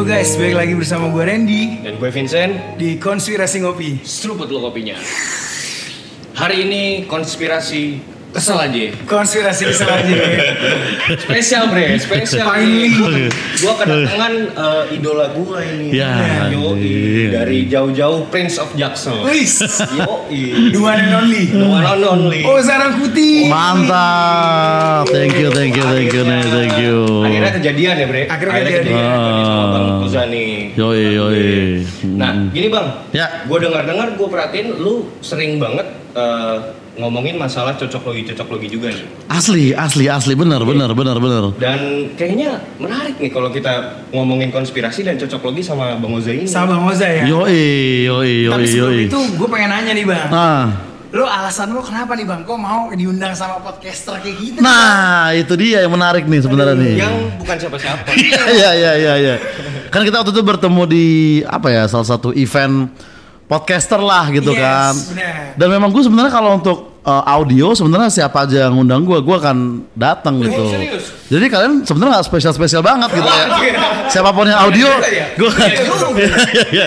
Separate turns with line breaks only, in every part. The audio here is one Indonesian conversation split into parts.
Yo guys, balik lagi bersama gue Randy
Dan gue Vincent,
di Konspirasi Ngopi.
seruput lo kopinya. Hari ini konspirasi kesel aja.
Konspirasi selanjutnya.
Spesial bre, spesial.
Finally.
Gue kedatangan eh, idola gue ini.
Ya,
Yo,
anjing.
dari jauh-jauh Prince of Jackson.
Wis,
Yo,
the one and only.
The one and only.
Oh, sarang putih.
Mantap. Thank you, thank you, thank you, nih, thank you.
Akhirnya kejadian ya bre.
Akhirnya kejadian.
Sama Bang
Ah.
Nih.
Yoi, yoi.
Nah, gini bang,
Ya.
gue dengar-dengar, gue perhatiin lu sering banget eh, ngomongin masalah cocok logi cocok logi juga nih.
Asli, asli, asli, bener, bener, bener, bener.
Dan kayaknya menarik nih kalau kita ngomongin konspirasi dan cocok logi sama Bang Oza ini.
Sama Bang Oza ya.
Yoi, yoi,
Tapi
yoi,
sebelum
yoi.
itu gue pengen nanya nih bang.
Nah,
Lo alasan lo kenapa nih bang? Kok mau diundang sama podcaster kayak gitu?
nah itu dia yang menarik nih sebenarnya nih.
Yang bukan siapa-siapa.
Iya, iya, iya, iya. Kan kita waktu itu bertemu di apa ya, salah satu event podcaster lah gitu
Yes,
kan.
benar.
Dan memang gue sebenarnya kalau untuk uh, audio sebenarnya siapa aja yang ngundang gue, gue akan datang gitu.
Oh, serius?
Jadi kalian sebenarnya nggak spesial spesial banget gitu ya. Siapa pun yang audio,
Iya, iya.
gue. Iya, iya.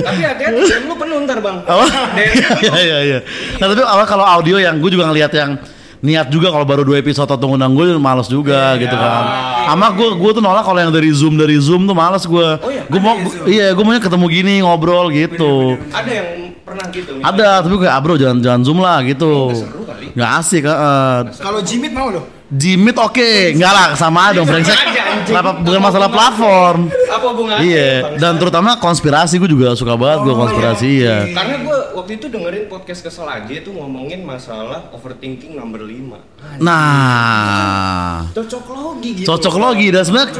Tapi hati-hati, lu penuh ntar bang.
Apa? Iya iya iya. Nah tapi awal kalau audio yang gue juga ngeliat yang niat juga kalau baru dua episode atau ngundang gue males juga gitu kan. Ama gue gue tuh nolak kalau yang dari zoom dari zoom tuh males gue.
iya?
Gue mau
ya
iya gue maunya ketemu gini ngobrol gitu.
Ada yang pernah gitu? nih?
Ada tapi gue ah bro jangan jangan zoom lah gitu.
Nggak seru kali.
Nggak asik. Uh,
Kalau Jimit mau lo?
Jimit oke, enggak lah sama dong brengsek. Kenapa bukan masalah platform?
Apa hubungannya?
Iya, dan terutama konspirasi gue juga suka banget gue
Oh,
konspirasi
iya,
ya.
Karena gue waktu itu dengerin podcast kesel aja itu ngomongin masalah overthinking number 5
Nah,
Cocok logi gitu
cocok logi dan sebenarnya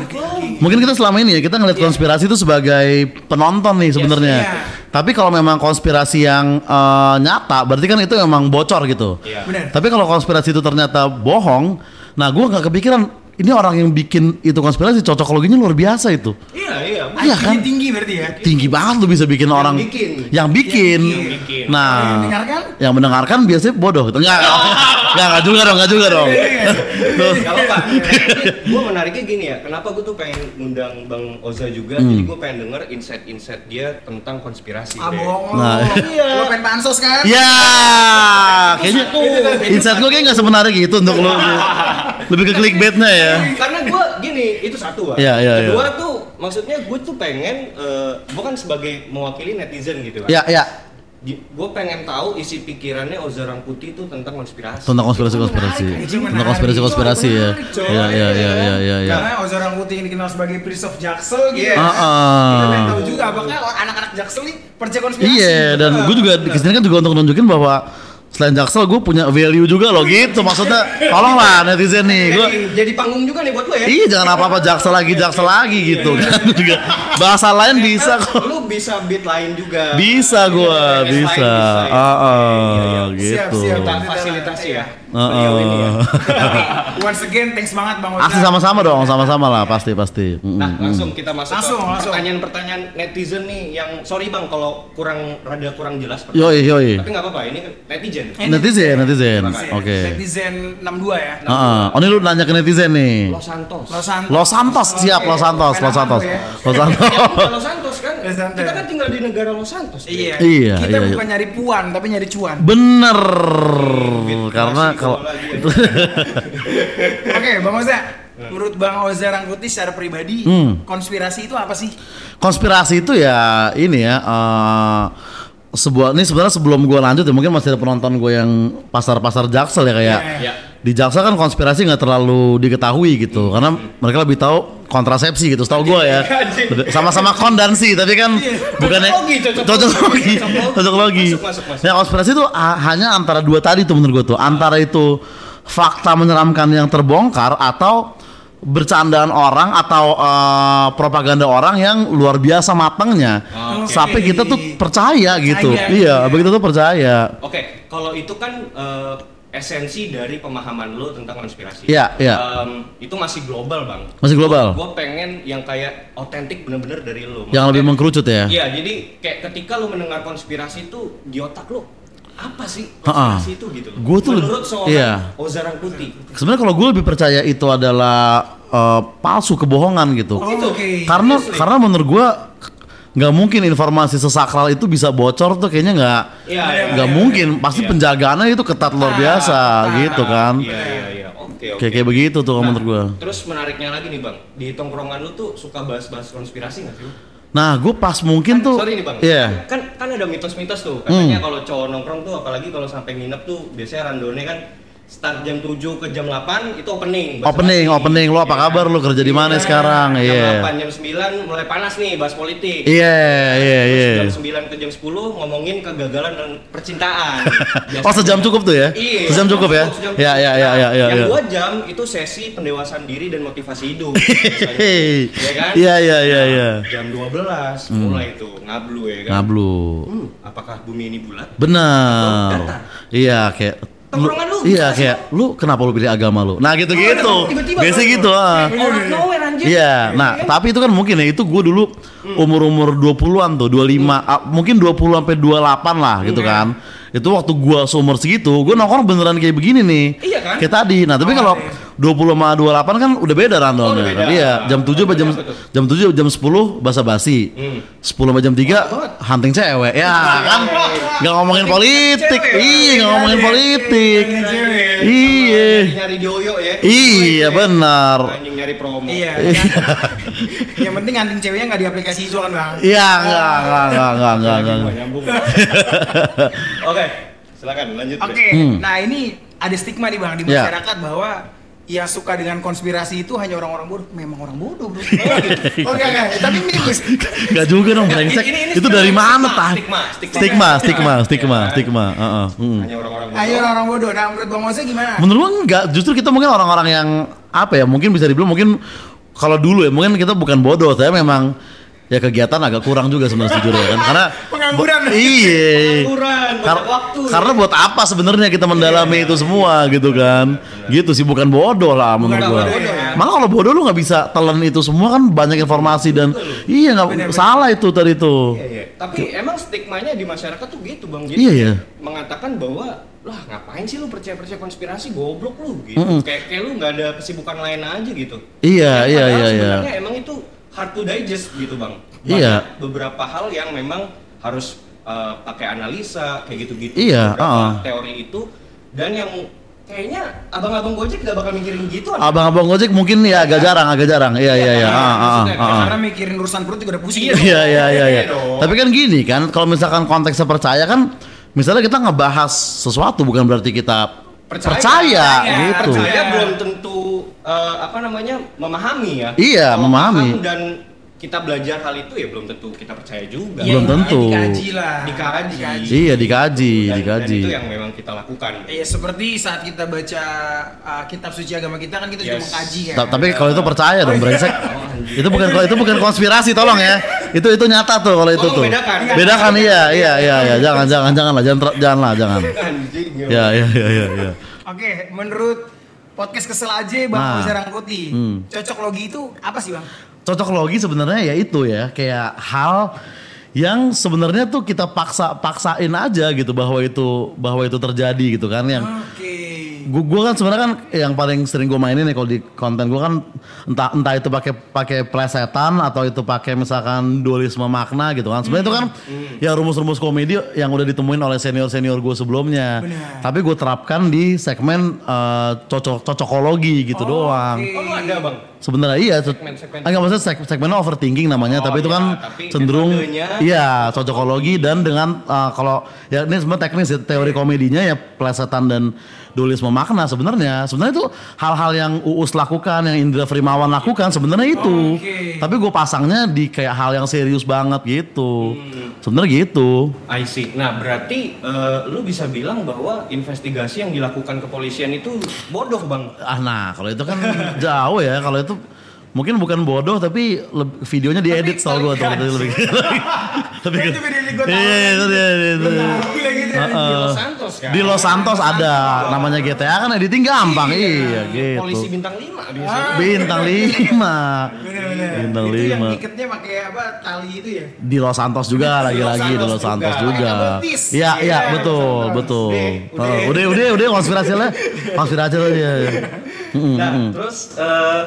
mungkin kita selama ini ya kita ngeliat konspirasi itu sebagai penonton nih sebenarnya.
iya.
Tapi kalau memang konspirasi yang eh, nyata, berarti kan itu memang bocor gitu.
Iya.
Benar.
Tapi kalau konspirasi itu ternyata bohong, nah gue nggak kepikiran ini orang yang bikin itu konspirasi cocok loginya luar biasa itu.
Iya iya
Iya kan?
Tinggi berarti ya.
Tinggi banget lu bisa bikin orang
bikin.
yang bikin.
Yang
bikin.
Yang
Nah,
mendengarkan?
yang mendengarkan biasanya bodoh gitu. Enggak, enggak, enggak juga dong, enggak juga dong. Tuh.
Gak apa-apa Gue menariknya gini ya Kenapa gue tuh pengen ngundang Bang Oza juga
Hmm.
Jadi gue pengen denger insight-insight dia Tentang konspirasi
Ah
Bre.
bohong
Nah.
lo.
Iya.
Lo pengen pansos kan?
Ya, kayaknya insight gue kayak nggak semenarik gitu untuk lo. Lebih ke clickbaitnya ya.
Karena gue gini Itu satu Bang
Iya, iya,
Kedua tuh Maksudnya gue tuh pengen uh, Gue kan sebagai mewakili netizen gitu kan
Ya, ya.
Gue pengen tahu isi pikirannya Oza Rangkuti itu tentang konspirasi
Tentang konspirasi-konspirasi.
Itu menarik.
Tentang konspirasi-konspirasi ya.
Itu menarik, coy.
Ya, ya, ya, ya, ya, ya.
Karena Oza Rangkuti ini dikenal sebagai Prince of Jaksel gitu.
Iya.
ya.
Ah,
Kita pengen
ah.
tahu juga apakah anak-anak Jaksel nih percaya konspirasi.
Iya, dan gue juga ke sini kan juga untuk nunjukin bahwa selain Jaksel gue punya value juga loh gitu. Maksudnya, tolonglah netizen nih. Gue
jadi, jadi panggung juga nih buat lo ya?
Iya jangan apa-apa jaksel lagi jaksel lagi gitu kan. Juga bahasa lain bisa kok.
Lu bisa beat lain juga.
Bisa gua
Iya,
bisa.
lain
ah
Iya, iya,
Siap,
gitu.
Siap.
Kita fasilitasi ya. Beliau ini
ah.
Tapi once again thanks banget Bang.
Asli sama-sama dong sama-sama lah pasti pasti.
Nah, langsung kita masuk
Langsung,
ke
langsung.
pertanyaan-pertanyaan netizen nih yang sorry bang kalau kurang rada kurang jelas.
yoi yoi.
Tapi nggak apa-apa, ini kan netizen.
Eh,
netizen netizen oke
Netizen 62 ya.
Ah, ah. oh ini lu nanya ke netizen nih
Los Santos.
Los Santos.
Los Santos siap Los Santos Los Santos
ya.
Los Santos
Ya, Los Santos kan? Kita kan tinggal di negara Los Santos.
Iya.
Iya,
Kita
iya,
bukan nyari puan tapi nyari cuan.
bener
Gitu,
karena kalau
ya.
Oke, Bang Oza. Menurut Bang Oza Rangkuti secara pribadi,
Hmm.
konspirasi itu apa sih?
konspirasi itu ya ini ya eh, sebuah ini sebenarnya sebelum gue lanjut ya mungkin masih ada penonton gue yang pasar-pasar jaksel ya kayak
Iya.
di jaksel kan konspirasi nggak terlalu diketahui gitu karena mereka lebih tahu kontrasepsi gitu setahu gue ya
Anjing.
sama-sama kondansi tapi kan bukannya
logi, cocok logi Cocok masuk.
nah konspirasi itu ah, hanya antara dua tadi tuh menurut gue tuh antara itu fakta menyeramkan yang terbongkar atau bercandaan orang atau eh, propaganda orang yang luar biasa matangnya
Oke.
sampai kita tuh percaya gitu
Percaya,
iya
iya.
begitu tuh percaya
Oke, kalau itu kan eh, esensi dari pemahaman lo tentang konspirasi.
Iya, iya.
Em, itu masih global bang.
Masih global?
Gue pengen yang kayak otentik bener-bener dari lo.
yang lebih mengkerucut ya
Iya, jadi kayak ketika lu mendengar konspirasi itu di otak lu apa sih konspirasi itu gitu loh.
Gua tuh
Menurut seorang
iya.
Ozarang Putih.
sebenarnya kalau gue lebih percaya itu adalah eh, palsu kebohongan gitu.
Oh, Oke.
karena
Seriously.
karena menurut gua nggak mungkin informasi sesakral itu bisa bocor tuh kayaknya nggak
Iya, iya,
nggak
iya,
mungkin
iya.
pasti
Iya.
penjagaannya itu ketat luar biasa gitu kan
Iya iya iya. Oke oke.
kayak kayak begitu tuh kalau
Nah,
menurut gua
Terus menariknya lagi nih bang, di tongkrongan lu tuh suka bahas-bahas konspirasi nggak sih?
Nah gue pas mungkin
Kan,
tuh
sorry nih bang,
iya
kan kan ada mitos-mitos tuh. Katanya
Hmm.
kalau cowok nongkrong tuh apalagi kalau sampai nginep tuh biasanya randone kan start jam 7 ke jam 8 itu opening.
Opening,
basi.
opening. Lu apa
Iya
kabar? Lu kerja di mana sekarang?
Jam
Iya.
8 jam 9 mulai panas nih bahas politik.
iya iya iya
Terus jam 9 ke jam 10 ngomongin kegagalan dan percintaan.
oh sejam cukup tuh ya
Iya.
sejam cukup ya
sejam
ya ya ya ya ya
Yang
ya.
dua jam itu sesi pendewasaan diri dan motivasi hidup. biasanya. Iya kan?
iya iya iya iya
Jam 12 mulai itu ngablu ya kan.
ngablu
Hmm, apakah bumi ini bulat?
benar iya kayak
Tongkrongan lu
iya kayak lu kenapa lu pilih agama lu nah gitu gitu
tiba-tiba
biasa
bro.
gitu ah.
Anjir.
Iya, nah tapi itu kan mungkin ya itu gue dulu umur-umur 20-an tuh, 25, ah, mungkin 20 sampai 28 lah gitu kan. Itu waktu gua seumur segitu, gue nongkrong beneran kayak begini nih.
Iya kan?
Kayak tadi. Nah, tapi kalau 20 sama 28 kan udah beda
Oh, udah beda.
Iya, jam 7 sampai jam jam 7 jam 10 basa-basi.
Hmm.
10 sampai jam 3 hunting cewek. Ya, kan nggak ngomongin politik.
cewek.
Iya, nggak ngomongin politik. Iya.
Nyari dioyo ya.
Iya, benar.
Anjing nyari promo.
Iya. Yang penting anting ceweknya nggak di aplikasi itu kan bang.
Iya, enggak, enggak, enggak, enggak, enggak, enggak.
Oke, silakan lanjut.
Oke,
Hmm.
nah ini ada stigma nih bang di
Ya.
masyarakat bahwa yang suka dengan konspirasi itu hanya orang-orang bodoh. Memang orang bodoh bro.
gitu.
Oh enggak enggak, tapi minus.
Enggak juga dong brengsek.
Ini- ini
Itu dari mana,
stigma,
Tah?
stigma, stigma.
Stigma, stigma,
Iya.
stigma, stigma. Heeh. hmm.
Hanya orang-orang bodoh.
Ayo orang-orang bodoh. Nah menurut bang Mose gimana?
Menurut gua enggak, justru kita mungkin orang-orang yang apa ya? Mungkin bisa dibilang mungkin kalau dulu ya, mungkin kita bukan bodoh, saya memang ya kegiatan agak kurang juga sebenarnya jujur ya kan. Karena
Pengangguran.
Iya.
Pengangguran,
Kar-
waktu.
karena buat apa sebenarnya kita mendalami itu semua gitu kan? Gitu sih bukan bodoh lah menurut gua.
bodoh ya.
Malah kalau bodoh lu nggak bisa telan itu semua kan banyak informasi dan iya nggak salah itu tadi itu.
Iya, iya. Tapi emang stigmanya di masyarakat tuh gitu bang. Jadi
Iya, iya.
mengatakan bahwa lah ngapain sih lu percaya-percaya konspirasi goblok lu gitu.
Mm-mm.
Kayak kayak lu nggak ada kesibukan lain aja gitu.
Iya, iya, iya, iya.
Sebenarnya emang itu hard to digest gitu bang.
Iya.
Banyak beberapa hal yang memang harus uh, pakai analisa kayak gitu-gitu.
Iya,
Beberapa
uh-uh.
teori itu dan yang kayaknya abang-abang gojek nggak bakal mikirin gitu.
Abang-abang Gojek mungkin ya agak jarang, agak jarang. Iya, iya, iya. Ah, ah, ah, ah.
Karena mikirin urusan perut juga udah pusing.
Iya.
Iya, iya, iya, iya. Tapi kan gini kan, kalau misalkan konteksnya percaya kan, misalnya kita ngebahas sesuatu bukan berarti kita percaya,
Percaya,
gitu.
Percaya belum tentu uh, apa namanya memahami ya.
Iya,
Kalau
memahami.
paham Dan kita belajar hal itu ya belum tentu kita percaya juga.
Belum
Iya,
tentu.
Dikaji lah.
Dikaji.
Iya, dikaji,
Dan-
dikaji.
Dan itu yang memang kita lakukan.
Iya seperti saat kita baca uh, kitab suci agama kita kan kita juga
Yes.
mengkaji kan.
Ta- Tapi kalau itu percaya dong, brengsek.
anjing.
Itu bukan kalau itu bukan konspirasi, tolong ya. Itu itu nyata tuh kalau itu
Oh,
tuh.
membedakan.
Bedakan iya, iya, iya, iya. Jangan, jangan, jangan lah, jangan, jangan lah, jangan.
Anjing.
Ya, ya, ya, ya, ya.
Oke, menurut podcast kesel aja Bang
Nah.
Fauzan Rangkuti,
Hmm.
cocok logi itu apa sih Bang?
cocok logi sebenarnya ya itu ya kayak hal yang sebenarnya tuh kita paksa paksain aja gitu bahwa itu bahwa itu terjadi gitu kan yang
Oke.
Gua, gua kan sebenarnya kan yang paling sering gue mainin ya kalau di konten gua kan entah entah itu pakai pakai plesetan atau itu pakai misalkan dualisme makna gitu kan sebenarnya itu kan ya rumus-rumus komedi yang udah ditemuin oleh senior senior gue sebelumnya
Benar.
tapi gue terapkan di segmen eh, cocok cocokologi gitu doang
oke.
Oh, lu ada bang.
Sebenarnya iya, se-
Segmen-segmen.
ah, nggak maksudnya seg segmennya overthinking namanya,
Oh,
tapi itu
iya,
kan
tapi
cenderung
metodenya-
iya cocokologi dan dengan uh, kalau ya ini sebenarnya teknis ya, teori komedinya ya plesetan dan dualisme makna sebenarnya. Sebenarnya itu hal-hal yang Uus lakukan, yang Indra Frimawan lakukan sebenarnya itu.
Oke.
Tapi gue pasangnya di kayak hal yang serius banget gitu.
Hmm.
Sebenarnya gitu.
I see. Nah berarti eh, lu bisa bilang bahwa investigasi yang dilakukan kepolisian itu bodoh bang.
Ah nah, kalau itu kan jauh ya. Kalau itu mungkin bukan bodoh tapi videonya diedit soal gue tuh
Gaji.
lebih lebih
Itu video yang gua tahu.
Iya, itu dia itu.
Ya.
Di Los Santos kan.
Di Los Santos ada namanya GTA kan editing gampang iya
Polisi
gitu.
bintang 5 biasanya.
Bintang 5.
Bener-bener.
Bintang
itu yang
5.
iketnya pakai apa tali itu ya?
Di Los Santos juga lagi-lagi di Los Santos
juga.
Iya, iya,
Iya,
betul, betul.
Udah,
Oh,
udah.
Udah, udah, konspirasi lah. Konspirasi lah. Mm,
Nah terus eh,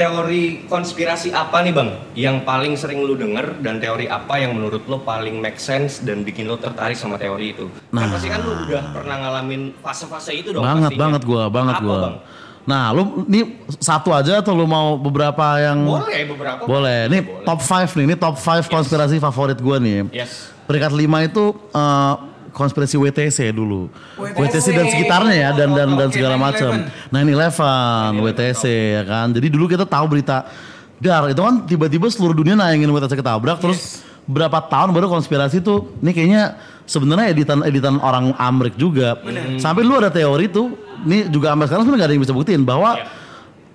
teori konspirasi apa nih bang yang paling sering lu denger dan teori apa yang menurut lo paling make sense dan bikin lo tertarik sama teori itu? Nah,
Nah.
pasti kan lu udah pernah ngalamin fase-fase itu dong.
banget
pastinya.
banget gua, banget
Apa,
gua.
Bang?
Nah, lu ini satu aja atau lu mau beberapa yang
Boleh beberapa.
Boleh. Ini
Boleh.
top 5 nih, ini top 5 konspirasi favorit gua nih.
Yes.
Peringkat 5 itu eh, konspirasi WTC dulu.
WTC.
WTC dan sekitarnya ya dan dan dan segala
9/11.
macam. 9/11 WTC ya kan. Jadi dulu kita tahu berita dar itu kan tiba-tiba seluruh dunia nayangin WTC ketabrak terus berapa tahun baru konspirasi tuh ini kayaknya sebenarnya editan editan orang Amrik juga. Sampai dulu ada teori tuh ini juga sampai sekarang sebenarnya gak ada yang bisa buktiin bahwa
Iya.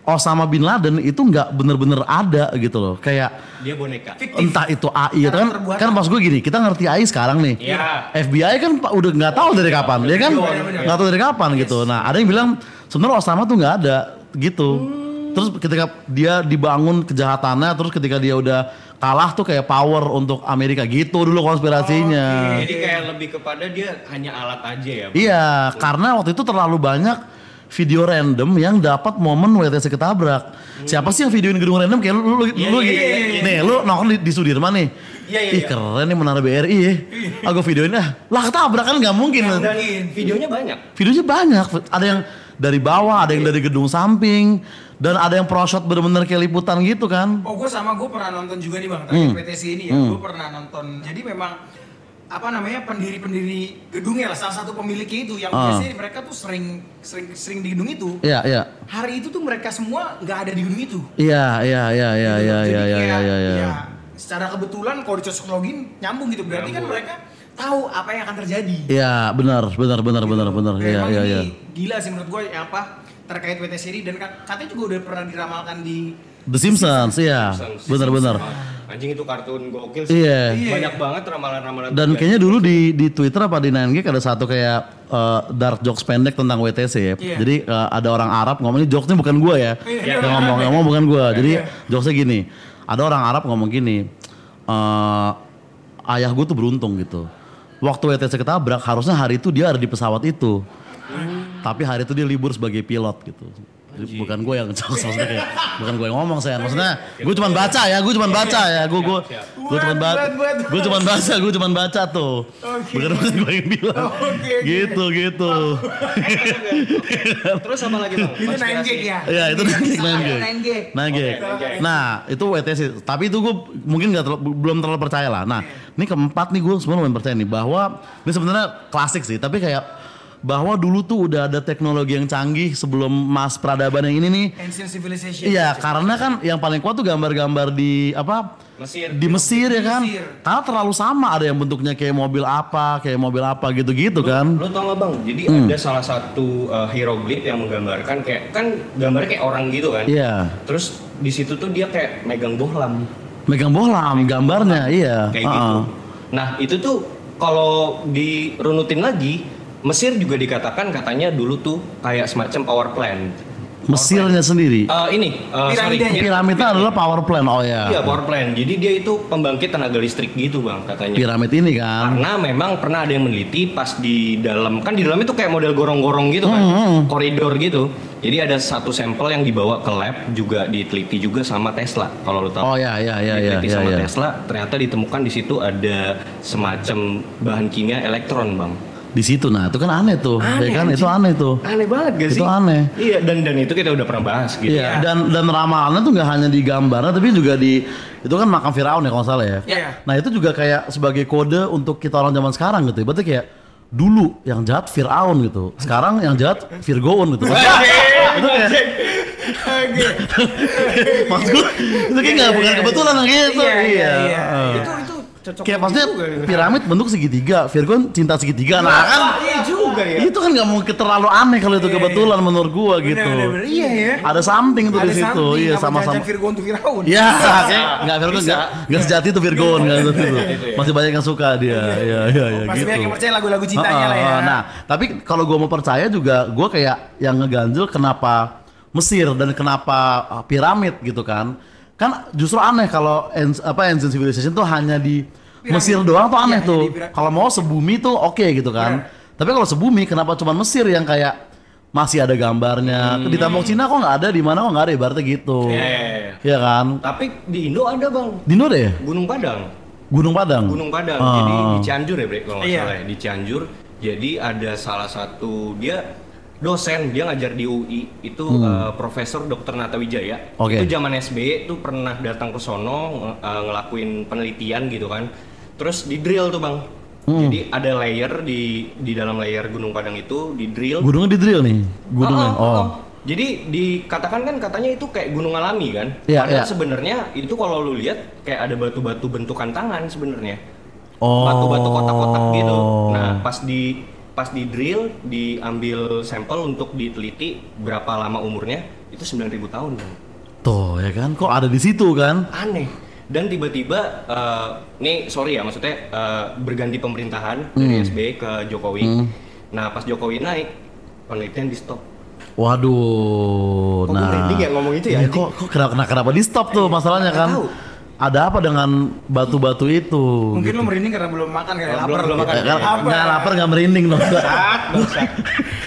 Osama bin Laden itu nggak bener-bener ada gitu loh. Kayak
Dia boneka.
Fiktif.
entah itu AI atau kan
Karakter buatan.
kan maksud gue gini kita ngerti AI sekarang nih
Iya.
FBI kan pak udah nggak tahu dari kapan dia kan
Bener-bener.
nggak tahu dari kapan gitu nah ada yang bilang sebenarnya Osama tuh nggak ada gitu terus ketika dia dibangun kejahatannya terus ketika dia udah kalah tuh kayak power untuk Amerika gitu dulu konspirasinya
Jadi kayak lebih kepada dia hanya alat aja ya.
Iya karena waktu itu terlalu banyak video random yang dapat momen WTC ketabrak. Siapa sih yang videoin gedung random kayak lu lu, lu,
Iya,
lu
iya,
gitu.
iya, iya.
Nih, lu nongkrong di, di Sudirman nih.
Iya, iya,
Ih,
iya.
keren nih menara BRI ya. Aku videoin ah. Lah ketabrak kan nggak mungkin.
Dan videonya banyak.
Videonya banyak. Ada yang dari bawah, ada yang dari gedung samping, dan ada yang pro shot bener-bener kayak liputan gitu kan.
Oh gue sama gue pernah nonton juga nih bang
Hmm.
terakhir PTC ini ya gue pernah nonton jadi memang apa namanya pendiri-pendiri gedungnya lah salah satu pemiliknya itu yang
Ah.
biasanya mereka tuh sering sering sering di gedung itu
Iya, iya.
hari itu tuh mereka semua nggak ada di gedung itu
Iya, iya, iya, iya,
Gitu.
iya, iya, iya, iya, iya.
ya, secara kebetulan kalau dicocok login nyambung gitu berarti kan mereka tahu apa yang akan terjadi
Iya, benar, benar, benar, benar, benar.
Kayak
Iya, iya, iya.
gila sih menurut gue yang apa terkait WTC ini dan kat- katanya juga udah pernah diramalkan di
The Simpsons, iya.
Simpsons. Anjing itu kartun gokil sih.
Iya.
Banyak banget ramalan-ramalan.
Dan kayaknya dulu di di Twitter apa di 9gag ada satu kayak eh, dark jokes pendek tentang WTC ya.
Iya.
Jadi eh, ada orang Arab ngomong ini jokesnya bukan gua ya.
Iya.
Yang ngomong ngomong bukan gua. Jadi jokesnya gini. Ada orang Arab ngomong gini. eh, ayah gue tuh beruntung gitu. Waktu WTC ketabrak harusnya hari itu dia ada di pesawat itu. Tapi hari itu dia libur sebagai pilot gitu. Bukan gue yang jokes maksudnya kayak bukan gue yang ngomong saya maksudnya gue cuma baca ya gue cuma baca ya. Gue gue gue cuma baca gue cuma baca gue cuma baca tuh.
Oke.
bukan bukan gue yang bilang.
Oke.
gitu gitu.
Terus apa lagi bang?
Itu 9gag ya?
ya itu
9gag.
nanti
Oke,
nah itu WTC tapi itu gue mungkin nggak terlalu- belum terlalu percaya lah. Nah ini keempat nih gue sebenarnya lumayan percaya nih bahwa ini sebenarnya klasik sih. Tapi kayak bahwa dulu tuh udah ada teknologi yang canggih sebelum mas peradaban yang ini nih
Ancient civilization.
Iya, karena kan yang paling kuat tuh gambar-gambar di apa?
Mesir.
Di Mesir ya kan?
Mesir.
Karena terlalu sama, ada yang bentuknya kayak mobil apa, kayak mobil apa gitu-gitu kan?
Lo tau gak bang? Jadi ada salah satu uh, hieroglif yang menggambarkan kayak kan gambarnya kayak orang gitu kan.
Iya.
Terus di situ tuh dia kayak megang bohlam
Megang bohlam gambarnya, iya.
kayak gitu.
Heeh.
Nah itu tuh kalau dirunutin lagi Mesir juga dikatakan katanya dulu tuh kayak semacam power plant.
Mesirnya sendiri.
Eh, ini uh, sorry.
Piramidanya.
Piramidnya adalah power plant, oh ya.
Iya power plant. Jadi dia itu pembangkit tenaga listrik gitu bang katanya.
Piramid ini kan.
Karena memang pernah ada yang meneliti pas di dalam kan di dalam itu kayak model gorong-gorong gitu kan,
Hmm,
koridor gitu. Jadi ada satu sampel yang dibawa ke lab juga diteliti juga sama Tesla kalau lo tahu.
Oh ya, ya, ya, ya,
diteliti
ya,
sama
ya.
Tesla, ternyata ditemukan di situ ada semacam bahan kimia elektron bang.
Di situ, nah itu kan aneh tuh,
Aneh,
ya kan?
anjing.
Itu aneh tuh.
Aneh banget gak sih?
Itu aneh.
Iya dan dan itu kita udah pernah bahas gitu.
Iya, dan dan ramalannya tuh nggak hanya di gambarnya tapi juga di itu kan makam Firaun ya kalau nggak salah ya.
Iya.
Nah itu juga kayak sebagai kode untuk kita orang zaman sekarang gitu. ya. Berarti kayak dulu yang jahat Firaun gitu, sekarang yang jahat Virgoon gitu. itu kayak maksud gue itu kayak nggak bukan kebetulan gitu.
Iya, iya, iya. Itu itu cocok
Kayak maksudnya
juga gitu.
piramid bentuk segitiga, Virgon cinta segitiga. Nah kan
Iya juga ya.
itu kan nggak mungkin terlalu aneh kalau itu kebetulan menurut gua gitu.
Bener, bener, iya ya.
Ada something tuh
Ada
di situ. Iya sama-sama.
Virgo untuk Firaun.
Iya, kayak nggak Virgon
Bisa.
nggak nggak sejati itu Virgon nggak gitu.
Ya.
Masih banyak yang suka dia. Iya iya iya
Masih
gitu.
banyak yang percaya lagu-lagu cintanya lah ya.
Nah, tapi kalau gua mau percaya juga gua kayak yang ngeganjel kenapa Mesir dan kenapa uh, piramid gitu kan. Kan justru aneh kalau apa ancient civilization tuh hanya di
Piramid.
Mesir doang tuh aneh
Iya,
tuh. Kalau mau sebumi tuh oke gitu kan.
Iya.
Tapi kalau sebumi kenapa cuma Mesir yang kayak masih ada gambarnya. Di tembok Cina kok nggak ada, di mana kok nggak ada, ibaratnya gitu.
Eh,
Iya kan?
tapi di Indo ada bang,
Di Indo deh,
Gunung Padang.
Gunung Padang.
Gunung Padang.
Ah.
Jadi di Cianjur ya, Bre, kalau nggak
Iya.
salah ya. Di Cianjur. Jadi ada salah satu dia dosen, dia ngajar di UI itu eh, Profesor Dr. Nata Wijaya.
Hmm. Oke.
Itu zaman SBY tuh pernah datang ke sono eh, ngelakuin penelitian gitu kan. Terus di drill tuh, Bang.
Hmm.
Jadi ada layer di di dalam layer Gunung Padang itu di drill.
Gunungnya di drill nih, gunungnya.
Oh, oh,
Oh,
oh. Jadi dikatakan kan katanya itu kayak gunung alami kan?
Iya,
Padahal
iya.
sebenarnya itu kalau lu lihat kayak ada batu-batu bentukan tangan sebenarnya.
Oh.
Batu-batu kotak-kotak gitu. Nah, pas di pas di drill diambil sampel untuk diteliti berapa lama umurnya itu 9000 tahun. Bang.
Tuh ya kan, kok ada di situ kan?
Aneh. Dan tiba-tiba eh, nih sorry ya maksudnya eh, berganti pemerintahan dari SBY ke Jokowi. Nah, pas Jokowi naik penelitian di stop.
Waduh,
Kok merinding ya ngomong itu ya,
Iya,
anjing?
kok, kok kenapa, kenapa, kenapa di stop tuh masalahnya
nggak
kan?
tahu.
Ada apa dengan batu-batu itu?
Mungkin
gitu.
lo merinding karena belum makan kayak
Oh,
lapar.
belum- belum makan.
Ya kan,
Lapar.
nggak lapar nggak merinding dong.
Sat.